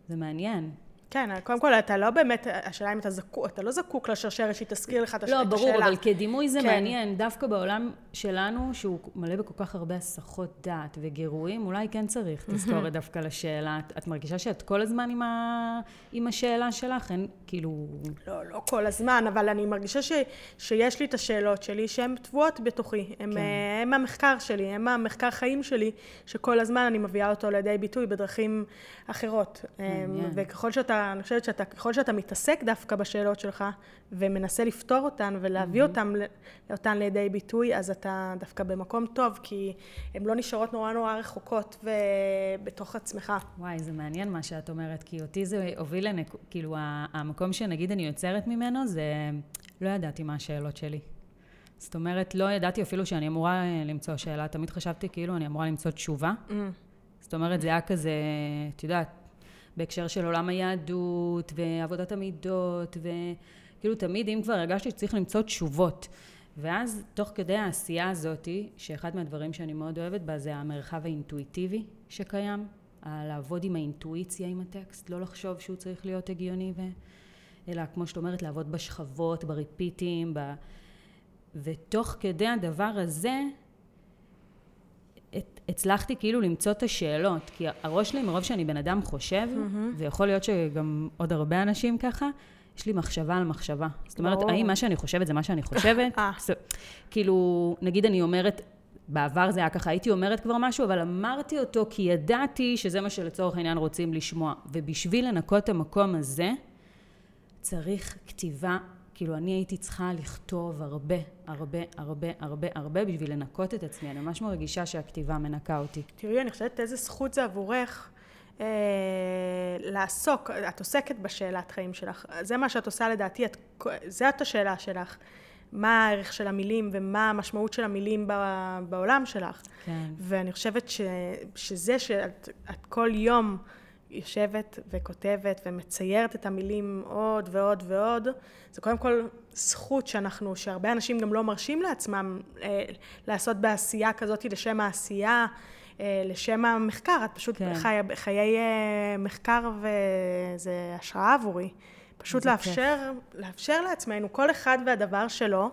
זה מעניין. כן, קודם כל, אתה לא באמת, השאלה אם אתה זקוק, אתה לא זקוק לשרשרת שהיא תזכיר לך את השאלה. לא, ברור, אבל כדימוי זה כן. מעניין. דווקא בעולם שלנו, שהוא מלא בכל כך הרבה הסחות דעת וגירויים, אולי כן צריך תזכורת דווקא לשאלה. את מרגישה שאת כל הזמן עם, ה... עם השאלה שלך? אין, כאילו... לא, לא כל הזמן, אבל אני מרגישה ש... שיש לי את השאלות שלי שהן טבועות בתוכי. הן כן. הם המחקר שלי, הן המחקר חיים שלי, שכל הזמן אני מביאה אותו לידי ביטוי בדרכים אחרות. מעניין. וככל שאתה... אני חושבת שאתה, ככל שאתה מתעסק דווקא בשאלות שלך, ומנסה לפתור אותן ולהביא mm-hmm. אותן, אותן לידי ביטוי, אז אתה דווקא במקום טוב, כי הן לא נשארות נורא נורא רחוקות ובתוך עצמך. וואי, זה מעניין מה שאת אומרת, כי אותי זה הוביל לנק... כאילו, המקום שנגיד אני יוצרת ממנו, זה לא ידעתי מה השאלות שלי. זאת אומרת, לא ידעתי אפילו שאני אמורה למצוא שאלה, תמיד חשבתי כאילו אני אמורה למצוא תשובה. Mm. זאת אומרת, זה היה כזה, את יודעת, בהקשר של עולם היהדות ועבודת המידות וכאילו תמיד אם כבר הרגשתי שצריך למצוא תשובות. ואז תוך כדי העשייה הזאתי שאחד מהדברים שאני מאוד אוהבת בה זה המרחב האינטואיטיבי שקיים לעבוד עם האינטואיציה עם הטקסט לא לחשוב שהוא צריך להיות הגיוני ו... אלא כמו שאת אומרת לעבוד בשכבות בריפיטים ב... ותוך כדי הדבר הזה הצלחתי כאילו למצוא את השאלות, כי הראש שלי מרוב שאני בן אדם חושב, mm-hmm. ויכול להיות שגם עוד הרבה אנשים ככה, יש לי מחשבה על מחשבה. זאת אומרת. האם מה שאני חושבת זה מה שאני חושבת? אה. כאילו, נגיד אני אומרת, בעבר זה היה ככה, הייתי אומרת כבר משהו, אבל אמרתי אותו כי ידעתי שזה מה שלצורך העניין רוצים לשמוע. ובשביל לנקות את המקום הזה, צריך כתיבה כאילו, אני הייתי צריכה לכתוב הרבה, הרבה, הרבה, הרבה, הרבה בשביל לנקות את עצמי. אני ממש מרגישה שהכתיבה מנקה אותי. תראי, אני חושבת איזה זכות זה עבורך אה, לעסוק, את עוסקת בשאלת חיים שלך. זה מה שאת עושה לדעתי, את, זאת השאלה שלך. מה הערך של המילים ומה המשמעות של המילים בעולם שלך. כן. ואני חושבת ש, שזה שאת כל יום... יושבת וכותבת ומציירת את המילים עוד ועוד ועוד, זה קודם כל זכות שאנחנו, שהרבה אנשים גם לא מרשים לעצמם אה, לעשות בעשייה כזאת לשם העשייה, אה, לשם המחקר, את פשוט כן. חי, חיי אה, מחקר וזה השראה עבורי. פשוט לאפשר, לאפשר לעצמנו, כל אחד והדבר שלו,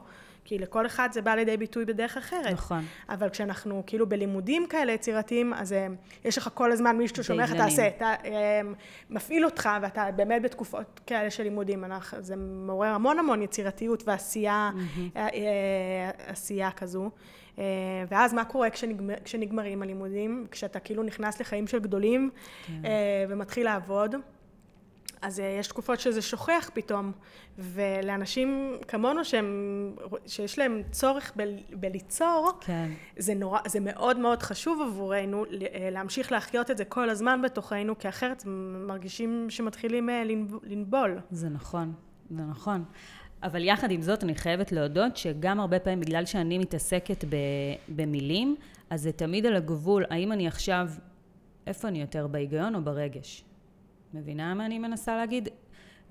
כי לכל אחד זה בא לידי ביטוי בדרך אחרת. נכון. אבל כשאנחנו כאילו בלימודים כאלה יצירתיים, אז אה, יש לך כל הזמן מישהו ששומע לך, תעשה, אתה אה, מפעיל אותך, ואתה באמת בתקופות כאלה של לימודים. אנחנו, זה מעורר המון המון יצירתיות ועשייה, mm-hmm. עשייה כזו. ואז מה קורה כשנגמר, כשנגמרים הלימודים? כשאתה כאילו נכנס לחיים של גדולים כן. ומתחיל לעבוד. אז אה, יש תקופות שזה שוכח פתאום, ולאנשים כמונו שהם, שיש להם צורך ב, בליצור, כן. זה, נורא, זה מאוד מאוד חשוב עבורנו אה, להמשיך להחיות את זה כל הזמן בתוכנו, כי אחרת מרגישים שמתחילים אה, לנבול. זה נכון, זה נכון. אבל יחד עם זאת, אני חייבת להודות שגם הרבה פעמים, בגלל שאני מתעסקת במילים, אז זה תמיד על הגבול, האם אני עכשיו, איפה אני יותר, בהיגיון או ברגש? מבינה מה אני מנסה להגיד?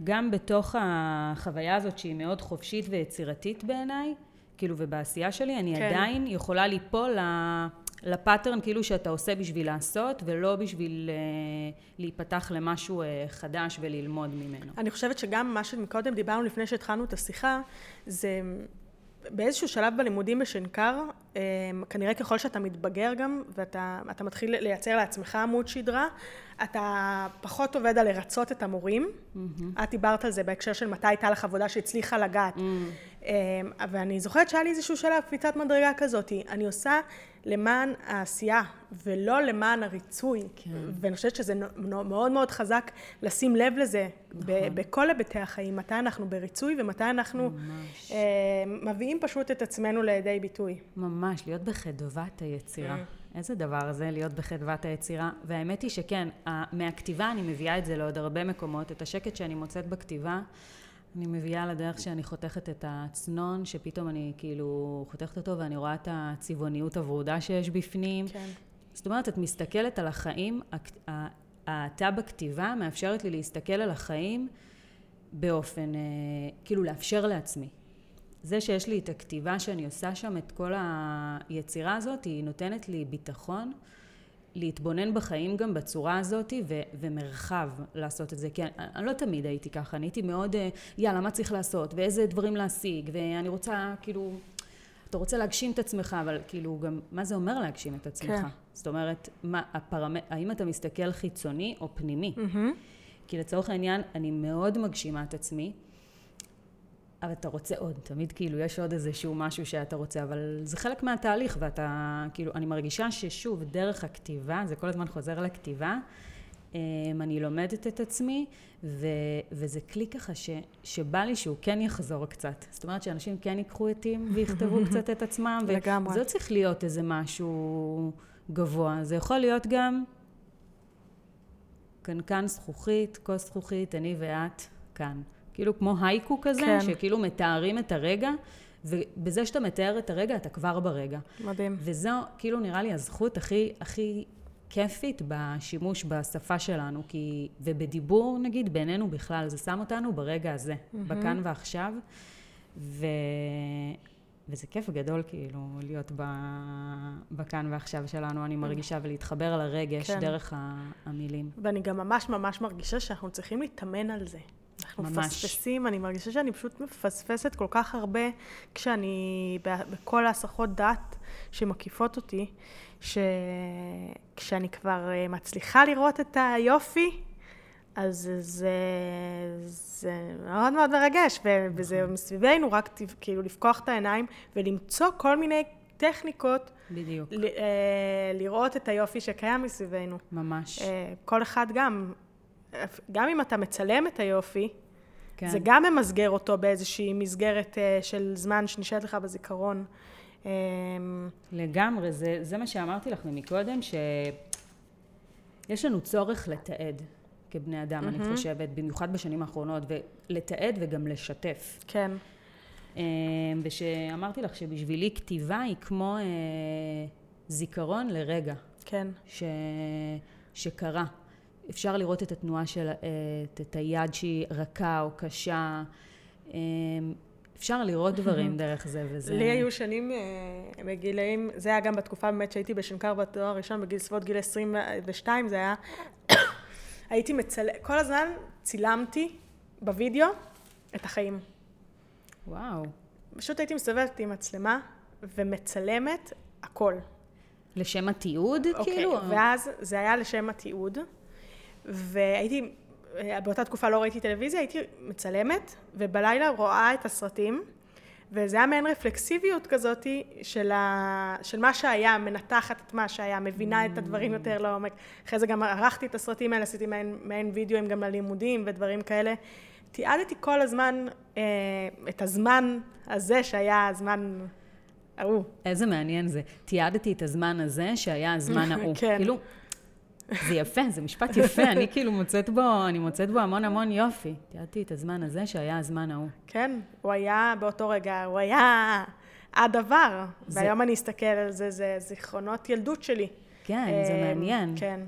גם בתוך החוויה הזאת שהיא מאוד חופשית ויצירתית בעיניי, כאילו ובעשייה שלי, אני כן. עדיין יכולה ליפול לפאטרן כאילו שאתה עושה בשביל לעשות, ולא בשביל uh, להיפתח למשהו uh, חדש וללמוד ממנו. אני חושבת שגם מה שמקודם דיברנו לפני שהתחלנו את השיחה, זה באיזשהו שלב בלימודים בשנקר, אמ, כנראה ככל שאתה מתבגר גם, ואתה מתחיל לייצר לעצמך עמוד שדרה, אתה פחות עובד על לרצות את המורים. Mm-hmm. את דיברת על זה בהקשר של מתי הייתה לך עבודה שהצליחה לגעת. Mm-hmm. ואני זוכרת שהיה לי איזשהו שלב קפיצת מדרגה כזאת. אני עושה למען העשייה, ולא למען הריצוי. כן. ואני חושבת שזה מאוד מאוד חזק לשים לב לזה נכון. בכל היבטי החיים, מתי אנחנו בריצוי ומתי אנחנו ממש. אה, מביאים פשוט את עצמנו לידי ביטוי. ממש, להיות בחדוות היצירה. כן. איזה דבר זה להיות בחדוות היצירה. והאמת היא שכן, מהכתיבה אני מביאה את זה לעוד הרבה מקומות, את השקט שאני מוצאת בכתיבה. אני מביאה לדרך שאני חותכת את הצנון, שפתאום אני כאילו חותכת אותו ואני רואה את הצבעוניות הוורודה שיש בפנים. כן. זאת אומרת, את מסתכלת על החיים, האתה בכתיבה מאפשרת לי להסתכל על החיים באופן, אה, כאילו לאפשר לעצמי. זה שיש לי את הכתיבה שאני עושה שם, את כל היצירה הזאת, היא נותנת לי ביטחון. להתבונן בחיים גם בצורה הזאת ו- ומרחב לעשות את זה. כי אני, אני לא תמיד הייתי ככה, אני הייתי מאוד, אה, יאללה, מה צריך לעשות, ואיזה דברים להשיג, ואני רוצה, כאילו, אתה רוצה להגשים את עצמך, אבל כאילו גם, מה זה אומר להגשים את עצמך? כן. זאת אומרת, מה, הפרמ... האם אתה מסתכל חיצוני או פנימי? Mm-hmm. כי לצורך העניין, אני מאוד מגשימה את עצמי, אבל אתה רוצה עוד, תמיד כאילו יש עוד איזשהו משהו שאתה רוצה, אבל זה חלק מהתהליך ואתה, כאילו, אני מרגישה ששוב, דרך הכתיבה, זה כל הזמן חוזר לכתיבה, אמ, אני לומדת את עצמי, ו, וזה כלי ככה ש, שבא לי שהוא כן יחזור קצת. זאת אומרת שאנשים כן ייקחו עטים ויכתבו קצת את עצמם. לגמרי. וזה צריך להיות איזה משהו גבוה. זה יכול להיות גם קנקן זכוכית, כוס זכוכית, אני ואת כאן. כאילו כמו הייקו כזה, כן. שכאילו מתארים את הרגע, ובזה שאתה מתאר את הרגע, אתה כבר ברגע. מדהים. וזו כאילו נראה לי הזכות הכי, הכי כיפית בשימוש בשפה שלנו, כי, ובדיבור נגיד, בינינו בכלל, זה שם אותנו ברגע הזה, mm-hmm. בכאן ועכשיו, ו... וזה כיף גדול כאילו להיות ב... בכאן ועכשיו שלנו, אני מרגישה, ולהתחבר לרגש כן. דרך המילים. ואני גם ממש ממש מרגישה שאנחנו צריכים להתאמן על זה. אנחנו ממש. מפספסים, אני מרגישה שאני פשוט מפספסת כל כך הרבה כשאני, בכל ההסחות דת שמקיפות אותי, שכשאני כבר אה, מצליחה לראות את היופי, אז זה, זה מאוד מאוד מרגש, וזה נכון. מסביבנו רק כאילו לפקוח את העיניים ולמצוא כל מיני טכניקות. בדיוק. ל, אה, לראות את היופי שקיים מסביבנו. ממש. אה, כל אחד גם גם אם אתה מצלם את היופי, כן. זה גם ממסגר אותו באיזושהי מסגרת uh, של זמן שנשארת לך בזיכרון. Um, לגמרי, זה, זה מה שאמרתי לך מקודם, שיש לנו צורך לתעד כבני אדם, mm-hmm. אני חושבת, במיוחד בשנים האחרונות, ולתעד וגם לשתף. כן. Um, ושאמרתי לך שבשבילי כתיבה היא כמו uh, זיכרון לרגע. כן. ש... שקרה. אפשר לראות את התנועה של, את, את היד שהיא רכה או קשה. אמ, אפשר לראות דברים דרך זה וזה. לי היו שנים אה, בגילאים, זה היה גם בתקופה באמת שהייתי בשנקר בתואר הראשון, בגיל סביבות גיל 22 זה היה, הייתי מצל... כל הזמן צילמתי בווידאו את החיים. וואו. פשוט הייתי מסתובבת עם מצלמה ומצלמת הכל. לשם התיעוד, אוקיי, כאילו? ואז זה היה לשם התיעוד, והייתי, באותה תקופה לא ראיתי טלוויזיה, הייתי מצלמת, ובלילה רואה את הסרטים, וזה היה מעין רפלקסיביות כזאת של, ה... של מה שהיה, מנתחת את מה שהיה, מבינה את הדברים יותר לעומק. אחרי זה גם ערכתי את הסרטים האלה, עשיתי מעין, מעין וידאוים גם ללימודים ודברים כאלה. תיעדתי כל הזמן אה, את הזמן הזה שהיה הזמן ההוא. איזה מעניין זה. תיעדתי את הזמן הזה שהיה הזמן ההוא. כן. כאילו, זה יפה, זה משפט יפה, אני כאילו מוצאת בו, אני מוצאת בו המון המון יופי. תיעדתי את הזמן הזה שהיה הזמן ההוא. כן, הוא היה באותו רגע, הוא היה הדבר. זה- והיום אני אסתכל על זה, זה זיכרונות ילדות שלי. כן, זה אה, מעניין. כן.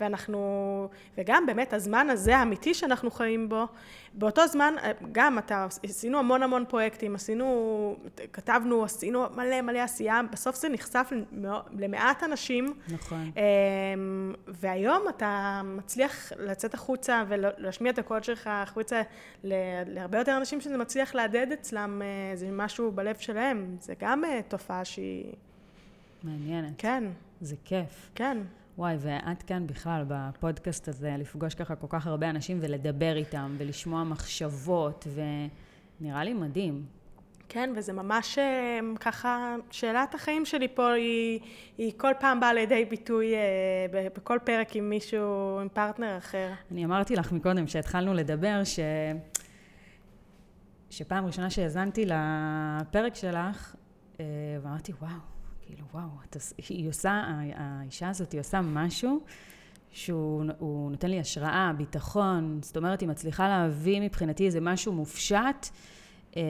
ואנחנו, וגם באמת הזמן הזה האמיתי שאנחנו חיים בו, באותו זמן, אה, גם אתה, עשינו המון המון פרויקטים, עשינו, כתבנו, עשינו מלא מלא עשייה, בסוף זה נחשף למעט אנשים, נכון. אמ, והיום אתה מצליח לצאת החוצה ולהשמיע את הקול שלך החוצה להרבה יותר אנשים שזה מצליח להדהד אצלם אה, איזה משהו בלב שלהם, זה גם אה, תופעה שהיא, מעניינת. כן, זה כיף. כן. וואי, ואת כאן בכלל, בפודקאסט הזה, לפגוש ככה כל כך הרבה אנשים ולדבר איתם, ולשמוע מחשבות, ונראה לי מדהים. כן, וזה ממש אה, ככה, שאלת החיים שלי פה היא, היא כל פעם באה לידי ביטוי אה, בכל פרק עם מישהו, עם פרטנר אחר. אני אמרתי לך מקודם, כשהתחלנו לדבר, ש... שפעם ראשונה שהאזנתי לפרק שלך, אה, ואמרתי, וואו, כאילו, וואו, את, היא עושה, האישה הזאת, היא עושה משהו שהוא הוא נותן לי השראה, ביטחון, זאת אומרת, היא מצליחה להביא מבחינתי איזה משהו מופשט אה,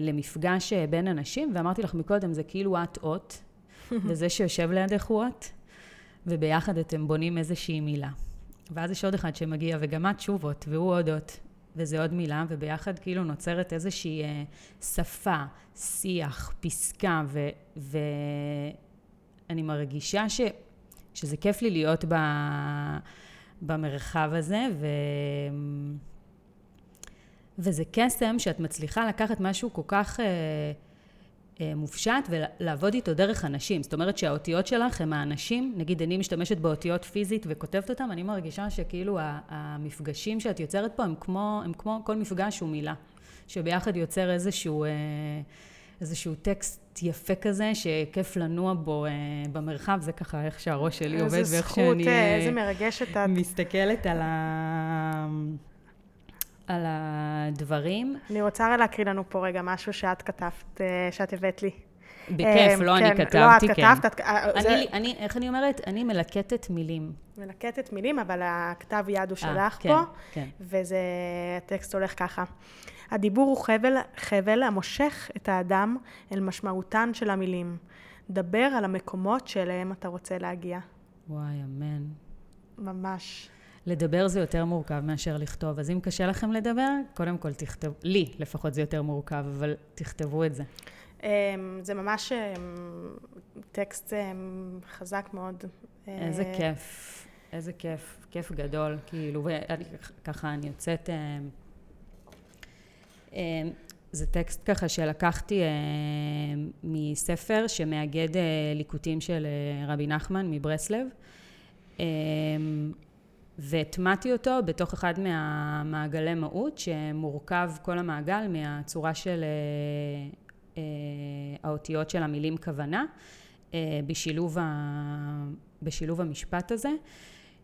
למפגש אה, בין אנשים, ואמרתי לך מקודם, זה כאילו את אות, וזה שיושב לידך הוא אות, וביחד אתם בונים איזושהי מילה. ואז יש עוד אחד שמגיע, וגם את שוב אות, והוא עוד אות, וזה עוד מילה, וביחד כאילו נוצרת איזושהי אה, שפה, שיח, פסקה, ו, ואני מרגישה ש, שזה כיף לי להיות ב, במרחב הזה, ו... וזה קסם שאת מצליחה לקחת משהו כל כך אה, מופשט ולעבוד איתו דרך אנשים. זאת אומרת שהאותיות שלך הם האנשים, נגיד אני משתמשת באותיות פיזית וכותבת אותם, אני מרגישה שכאילו המפגשים שאת יוצרת פה הם כמו, הם כמו כל מפגש הוא מילה, שביחד יוצר איזשהו, אה, איזשהו טקסט יפה כזה, שכיף לנוע בו אה, במרחב, זה ככה איך שהראש שלי עובד איזה ואיך זכות, שאני... אה, אה, איזה מרגשת את. מסתכלת על, ה... על הדברים. אני רוצה להקריא לנו פה רגע משהו שאת כתבת, אה, שאת הבאת לי. בכיף, אה, לא כן, אני כתבתי, לא, את כן. כתבת, אה, אני, איך אני אומרת? אני מלקטת מילים. מלקטת מילים, אבל הכתב יד הוא שלך כן, פה, כן. וזה, הטקסט הולך ככה. הדיבור הוא חבל, חבל המושך את האדם אל משמעותן של המילים. דבר על המקומות שאליהם אתה רוצה להגיע. וואי, אמן. ממש. לדבר זה יותר מורכב מאשר לכתוב, אז אם קשה לכם לדבר, קודם כל תכתבו, לי לפחות זה יותר מורכב, אבל תכתבו את זה. אמ, זה ממש אמ, טקסט אמ, חזק מאוד. איזה אה, כיף, איזה כיף, כיף גדול, כאילו, ואני ככה, אני יוצאת... זה טקסט ככה שלקחתי אה, מספר שמאגד אה, ליקוטים של אה, רבי נחמן מברסלב, אה, והטמעתי אותו בתוך אחד מהמעגלי מהות, שמורכב כל המעגל מהצורה של אה, אה, האותיות של המילים כוונה, אה, בשילוב, ה... בשילוב המשפט הזה.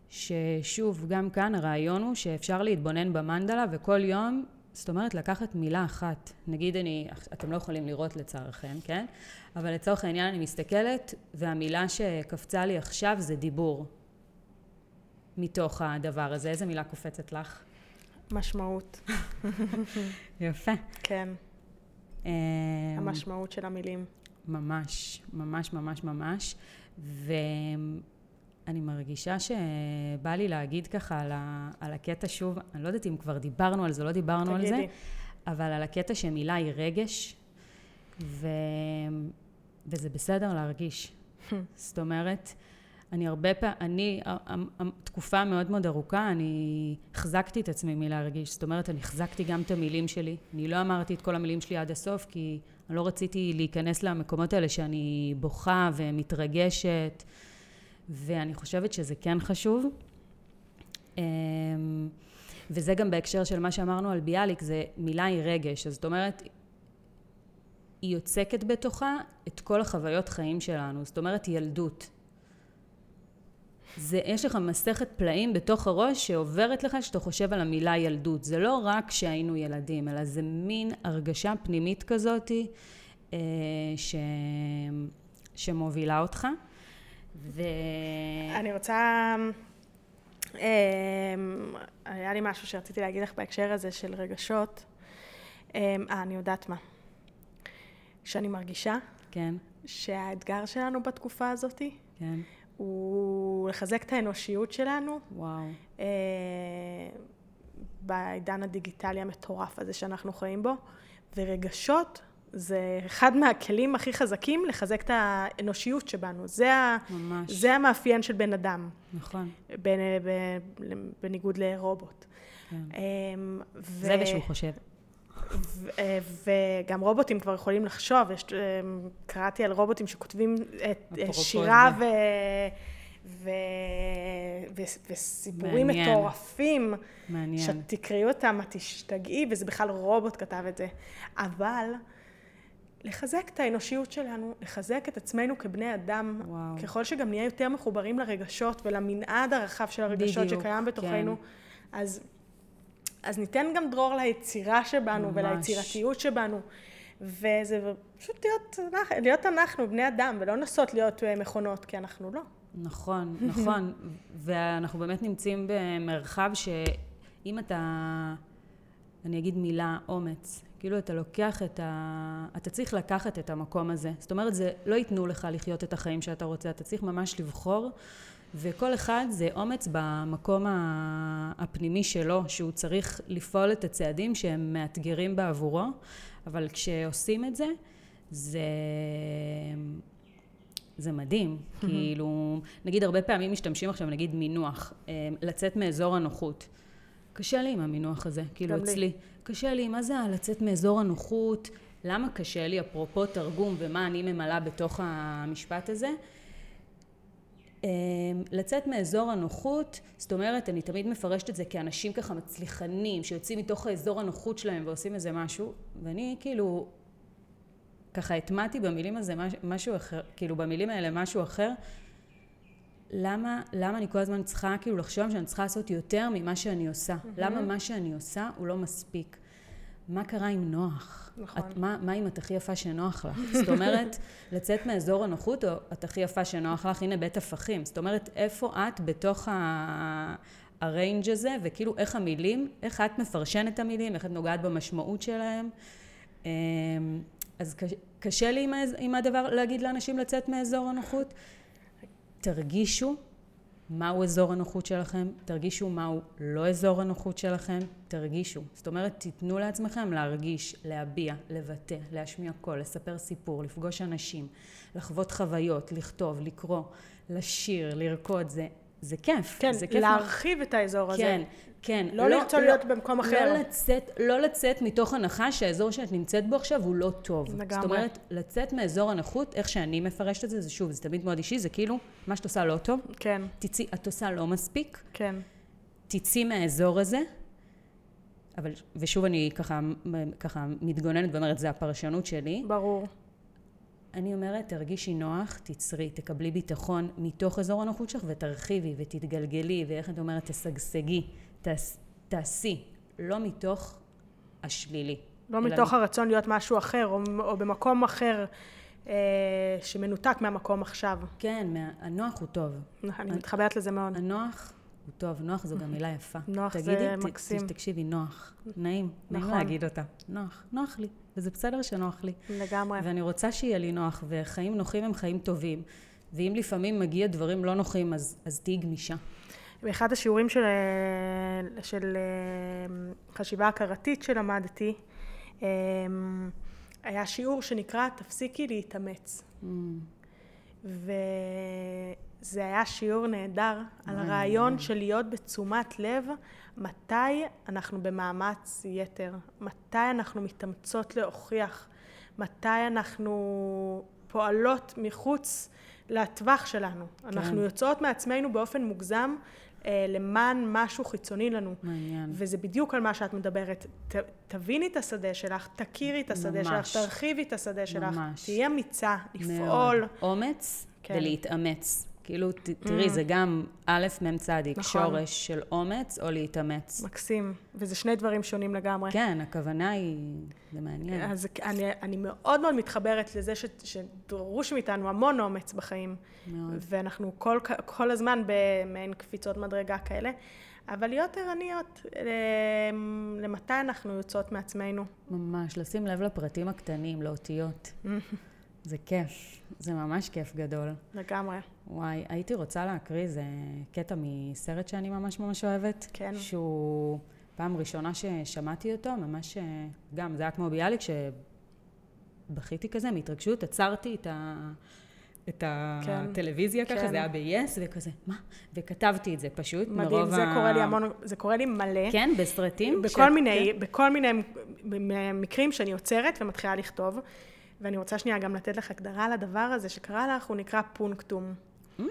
ששוב, גם כאן הרעיון הוא שאפשר להתבונן במנדלה וכל יום, זאת אומרת לקחת מילה אחת. נגיד אני, אתם לא יכולים לראות לצערכם, כן? אבל לצורך העניין אני מסתכלת והמילה שקפצה לי עכשיו זה דיבור. מתוך הדבר הזה. איזה מילה קופצת לך? משמעות, יפה. כן. אמ, המשמעות של המילים. ממש, ממש, ממש, ממש. ואני מרגישה שבא לי להגיד ככה על, ה... על הקטע שוב, אני לא יודעת אם כבר דיברנו על זה, לא דיברנו על זה. אבל על הקטע שמילה היא רגש, ו... וזה בסדר להרגיש. זאת אומרת, אני הרבה פעמים, אני, תקופה מאוד מאוד ארוכה, אני החזקתי את עצמי מלהרגיש. זאת אומרת, אני החזקתי גם את המילים שלי. אני לא אמרתי את כל המילים שלי עד הסוף, כי אני לא רציתי להיכנס למקומות האלה שאני בוכה ומתרגשת, ואני חושבת שזה כן חשוב. אמ, וזה גם בהקשר של מה שאמרנו על ביאליק, זה מילה היא רגש. זאת אומרת, היא יוצקת בתוכה את כל החוויות חיים שלנו. זאת אומרת, ילדות. זה, יש לך מסכת פלאים בתוך הראש שעוברת לך כשאתה חושב על המילה ילדות. זה לא רק שהיינו ילדים, אלא זה מין הרגשה פנימית כזאתי אה, ש... שמובילה אותך. ו... אני רוצה... אה, היה לי משהו שרציתי להגיד לך בהקשר הזה של רגשות. אה, אני יודעת מה. שאני מרגישה. כן. שהאתגר שלנו בתקופה הזאתי, כן. הוא לחזק את האנושיות שלנו. וואו. אה, בעידן הדיגיטלי המטורף הזה שאנחנו חיים בו, ורגשות זה אחד מהכלים הכי חזקים לחזק את האנושיות שבנו. זה, ממש. זה המאפיין של בן אדם. נכון. בניגוד לרובוט. כן. אמ, ו... זה ושהוא חושב. וגם רובוטים כבר יכולים לחשוב, יש, אה, קראתי על רובוטים שכותבים את שירה ו... ו... ו... וסיפורים מעניין. מטורפים. מעניין. שתקראי אותם, את תשתגעי, וזה בכלל רובוט כתב את זה. אבל לחזק את האנושיות שלנו, לחזק את עצמנו כבני אדם, וואו. ככל שגם נהיה יותר מחוברים לרגשות ולמנעד הרחב של הרגשות בדיוק, שקיים בתוכנו, כן. אז אז ניתן גם דרור ליצירה שבנו ממש. וליצירתיות שבנו. וזה פשוט להיות, להיות אנחנו, בני אדם, ולא לנסות להיות אה, מכונות, כי אנחנו לא. נכון, נכון. ואנחנו באמת נמצאים במרחב שאם אתה, אני אגיד מילה, אומץ, כאילו אתה לוקח את ה... אתה צריך לקחת את המקום הזה. זאת אומרת, זה לא ייתנו לך לחיות את החיים שאתה רוצה, אתה צריך ממש לבחור וכל אחד זה אומץ במקום הפנימי שלו, שהוא צריך לפעול את הצעדים שהם מאתגרים בעבורו, אבל כשעושים את זה, זה... זה מדהים, כאילו, נגיד הרבה פעמים משתמשים עכשיו, נגיד מינוח, אה, לצאת מאזור הנוחות. קשה לי עם המינוח הזה, כאילו אצלי. לי. קשה לי, מה זה לצאת מאזור הנוחות? למה קשה לי, אפרופו תרגום ומה אני ממלאה בתוך המשפט הזה? אמ, לצאת מאזור הנוחות, זאת אומרת, אני תמיד מפרשת את זה כאנשים ככה מצליחנים, שיוצאים מתוך האזור הנוחות שלהם ועושים איזה משהו, ואני כאילו, ככה הטמעתי במילים הזה משהו אחר, כאילו במילים האלה משהו אחר, למה, למה אני כל הזמן צריכה כאילו לחשוב שאני צריכה לעשות יותר ממה שאני עושה? Mm-hmm. למה מה שאני עושה הוא לא מספיק? מה קרה עם נוח? נכון. את, מה, מה אם את הכי יפה שנוח לך? זאת אומרת, לצאת מאזור הנוחות, או את הכי יפה שנוח לך, הנה בית הפכים. זאת אומרת, איפה את בתוך ה... הריינג' הזה, וכאילו איך המילים, איך את מפרשנת את המילים, איך את נוגעת במשמעות שלהם. אמ, אז קשה לי עם, עם הדבר להגיד לאנשים לצאת מאזור הנוחות. תרגישו מהו אזור הנוחות שלכם, תרגישו מהו לא אזור הנוחות שלכם, תרגישו. זאת אומרת, תיתנו לעצמכם להרגיש, להביע, לבטא, להשמיע קול, לספר סיפור, לפגוש אנשים, לחוות חוויות, לכתוב, לקרוא, לשיר, לרקוד, זה, זה כיף. כן, זה כיף להרחיב מה... את האזור הזה. כן, כן. לא, לא לרצות לא, להיות במקום אחר. לא לצאת, לא לצאת מתוך הנחה שהאזור שאת נמצאת בו עכשיו הוא לא טוב. לגמרי. זאת אומרת, לצאת מאזור הנוחות, איך שאני מפרשת את זה, זה שוב, זה תמיד מאוד אישי, זה כאילו, מה שאת עושה לא טוב. כן. תצאי, את עושה לא מספיק. כן. תצאי מהאזור הזה. אבל, ושוב אני ככה, ככה מתגוננת ואומרת, זה הפרשנות שלי. ברור. אני אומרת, תרגישי נוח, תצרי, תקבלי ביטחון מתוך אזור הנוחות שלך ותרחיבי ותתגלגלי, ואיך את אומרת, תשגשגי, תעש, תעשי, לא מתוך השלילי. לא מתוך הרצון להיות משהו אחר, או, או במקום אחר אה, שמנותק מהמקום עכשיו. כן, מה, הנוח הוא טוב. אני מתחברת לזה מאוד. הנוח הוא טוב, נוח זו גם מילה יפה. נוח תגידי, זה ת, מקסים. תקשיבי, נוח. נעים, נכון. נעים להגיד אותה. נוח, נוח לי. וזה בסדר שנוח לי. לגמרי. ואני רוצה שיהיה לי נוח, וחיים נוחים הם חיים טובים. ואם לפעמים מגיע דברים לא נוחים, אז, אז תהיי גמישה. באחד השיעורים של, של אה, חשיבה הכרתית שלמדתי, אה, היה שיעור שנקרא תפסיקי להתאמץ. Mm. וזה היה שיעור נהדר על הרעיון של להיות בתשומת לב מתי אנחנו במאמץ יתר, מתי אנחנו מתאמצות להוכיח, מתי אנחנו פועלות מחוץ לטווח שלנו. כן. אנחנו יוצאות מעצמנו באופן מוגזם למען משהו חיצוני לנו. מעניין. וזה בדיוק על מה שאת מדברת. ת, תביני את השדה שלך, תכירי את השדה ממש. שלך, תרחיבי את השדה שלך. ממש. תהיה אמיצה, לפעול. מאוד. אומץ כן. ולהתאמץ. כאילו, ת, תראי, mm. זה גם א', מ' צדיק, נכון. שורש של אומץ או להתאמץ. מקסים. וזה שני דברים שונים לגמרי. כן, הכוונה היא, זה מעניין. אז אני, אני מאוד מאוד מתחברת לזה ש, שדרוש מאיתנו המון אומץ בחיים. מאוד. ואנחנו כל, כל הזמן במעין קפיצות מדרגה כאלה. אבל להיות ערניות למתי אנחנו יוצאות מעצמנו. ממש, לשים לב לפרטים הקטנים, לאותיות. זה כיף, זה ממש כיף גדול. לגמרי. וואי, הייתי רוצה להקריא, זה קטע מסרט שאני ממש ממש אוהבת. כן. שהוא פעם ראשונה ששמעתי אותו, ממש, גם, זה היה כמו ביאליק, שבכיתי כזה, מהתרגשות, עצרתי את ה... את כן. הטלוויזיה כן. ככה, זה היה ב-yes, וכזה, מה? וכתבתי את זה פשוט, מדהים, זה ה... קורה לי המון, זה קורה לי מלא. כן, בסרטים? בכל ש... מיני, כן. בכל מיני מקרים שאני עוצרת ומתחילה לכתוב. ואני רוצה שנייה גם לתת לך הגדרה לדבר הזה שקרה לך, הוא נקרא פונקטום. Mm,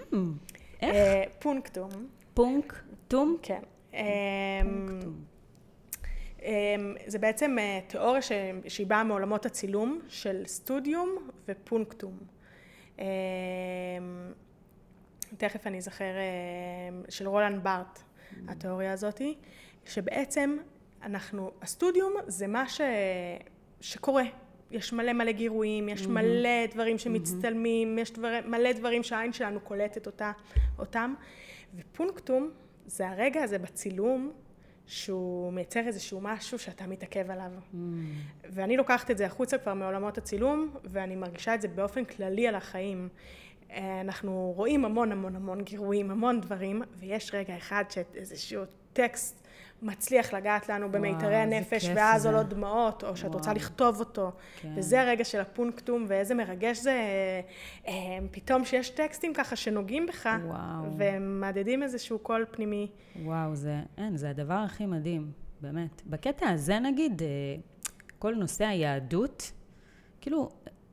איך? אה, פונקטום. פונקטום? כן. אמ, זה בעצם אה, תיאוריה שהיא באה מעולמות הצילום של סטודיום ופונקטום. תכף אני אזכר, אה, של רולנד בארט, mm. התיאוריה הזאתי, שבעצם אנחנו, הסטודיום זה מה ש, שקורה, יש מלא מלא גירויים, יש. מלא דברים שמצטלמים. יש דבר, מלא דברים שהעין שלנו קולטת אותה, אותם. ופונקטום זה הרגע הזה בצילום שהוא מייצר איזשהו משהו שאתה מתעכב עליו. Mm. ואני לוקחת את זה החוצה כבר מעולמות הצילום, ואני מרגישה את זה באופן כללי על החיים. אה, אנחנו רואים המון המון המון גירויים, המון דברים, ויש רגע אחד שאיזשהו טקסט מצליח לגעת לנו במיתרי הנפש, ואז עולות דמעות, או שאת וואו. רוצה לכתוב אותו. כן. וזה הרגע של הפונקטום, ואיזה מרגש זה אה, פתאום שיש טקסטים ככה שנוגעים בך, וואו. ומהדהדים איזשהו קול פנימי. וואו, זה, אין, זה הדבר הכי מדהים, באמת. בקטע הזה נגיד, אה, כל נושא היהדות, כאילו,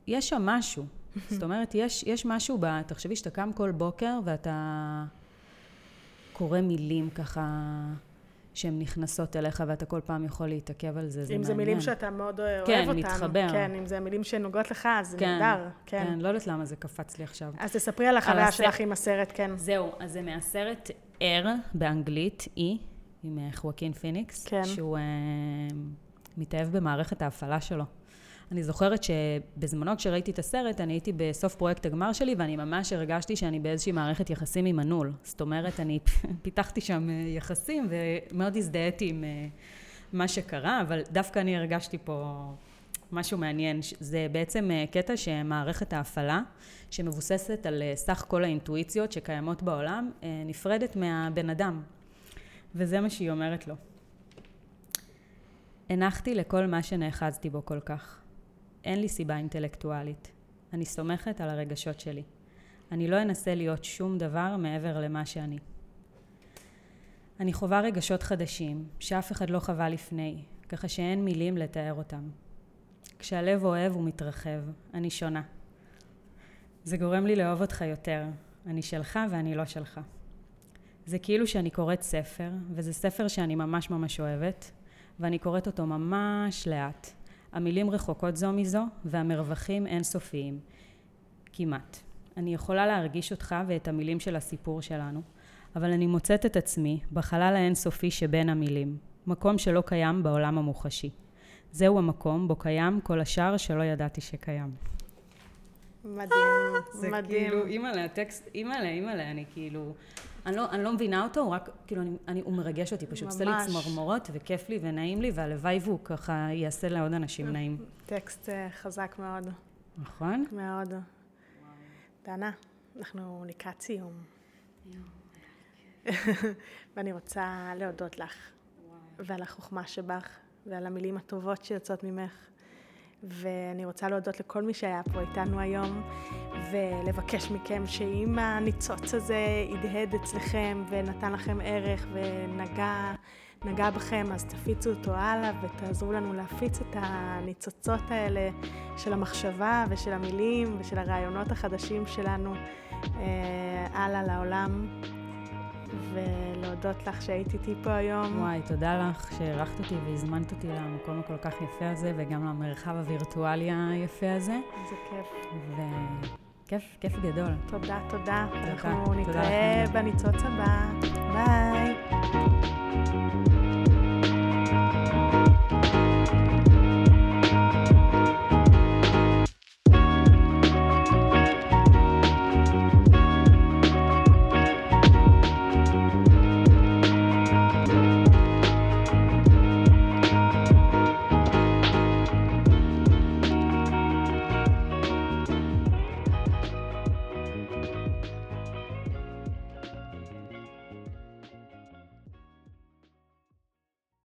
יש שם משהו. זאת אומרת, יש, יש משהו, ב, תחשבי שאתה קם כל בוקר ואתה קורא מילים ככה... שהן נכנסות אליך ואתה כל פעם יכול להתעכב על זה, זה מעניין. אם זה מילים שאתה מאוד אוהב כן, אותן. כן, מתחבר. כן, אם זה מילים שנוגעות לך, אז כן, נהדר. כן, כן, לא יודעת למה זה קפץ לי עכשיו. אז תספרי על החוויה שלך עם הסרט, כן. זהו, אז זה מהסרט ער באנגלית, E, עם אה, חואקין פיניקס, כן. שהוא uh, מתאהב במערכת ההפעלה שלו. אני זוכרת שבזמנו כשראיתי את הסרט, אני הייתי בסוף פרויקט הגמר שלי, ואני ממש הרגשתי שאני באיזושהי מערכת יחסים עם מנעול. זאת אומרת, אני פיתחתי שם אה, יחסים, ומאוד הזדהיתי עם אה, מה שקרה, אבל דווקא אני הרגשתי פה משהו מעניין. זה בעצם אה, קטע שמערכת ההפעלה, שמבוססת על סך כל האינטואיציות שקיימות בעולם, נפרדת מהבן אדם. וזה מה שהיא אומרת לו. הנחתי לכל מה שנאחזתי בו כל כך. אין לי סיבה אינטלקטואלית. אני סומכת על הרגשות שלי. אני לא אנסה להיות שום דבר מעבר למה שאני. אני חווה רגשות חדשים, שאף אחד לא חווה לפני, ככה שאין מילים לתאר אותם. כשהלב אוהב ומתרחב, אני שונה. זה גורם לי לאהוב אותך יותר. אני שלך ואני לא שלך. זה כאילו שאני קוראת ספר, וזה ספר שאני ממש ממש אוהבת, ואני קוראת אותו ממש לאט. המילים רחוקות זו מזו והמרווחים אינסופיים. כמעט. אני יכולה להרגיש אותך ואת המילים של הסיפור שלנו, אבל אני מוצאת את עצמי בחלל האינסופי שבין המילים, מקום שלא קיים בעולם המוחשי. זהו המקום בו קיים כל השאר שלא ידעתי שקיים. מדהים, זה מדהים. כאילו, אימא'לה, הטקסט, אימא'לה, אימא'לה, אני כאילו... אני לא, אני לא מבינה אותו, הוא רק, כאילו, אני, אני, הוא מרגש אותי, פשוט עושה לי צמרמורות, וכיף לי ונעים לי, והלוואי והוא ככה יעשה לעוד אנשים נעים. טקסט אה, חזק מאוד. נכון? מאוד. דנה, אנחנו לקראת סיום. ואני רוצה להודות לך, ועל החוכמה שבך, ועל המילים הטובות שיוצאות ממך. ואני רוצה להודות לכל מי שהיה פה איתנו היום, ולבקש מכם שאם הניצוץ הזה הדהד אצלכם ונתן לכם ערך ונגע נגע בכם, אז תפיצו אותו הלאה ותעזרו לנו להפיץ את הניצוצות האלה של המחשבה ושל המילים ושל הרעיונות החדשים שלנו אה, הלאה לעולם. ולהודות לך שהיית איתי פה היום. וואי, תודה לך שאירחת אותי והזמנת אותי למקום הכל כך יפה הזה, וגם למרחב הווירטואלי היפה הזה. איזה כיף. וכיף, כיף גדול. תודה, תודה. תודה אנחנו תודה נתראה בניצוץ הבא. ביי.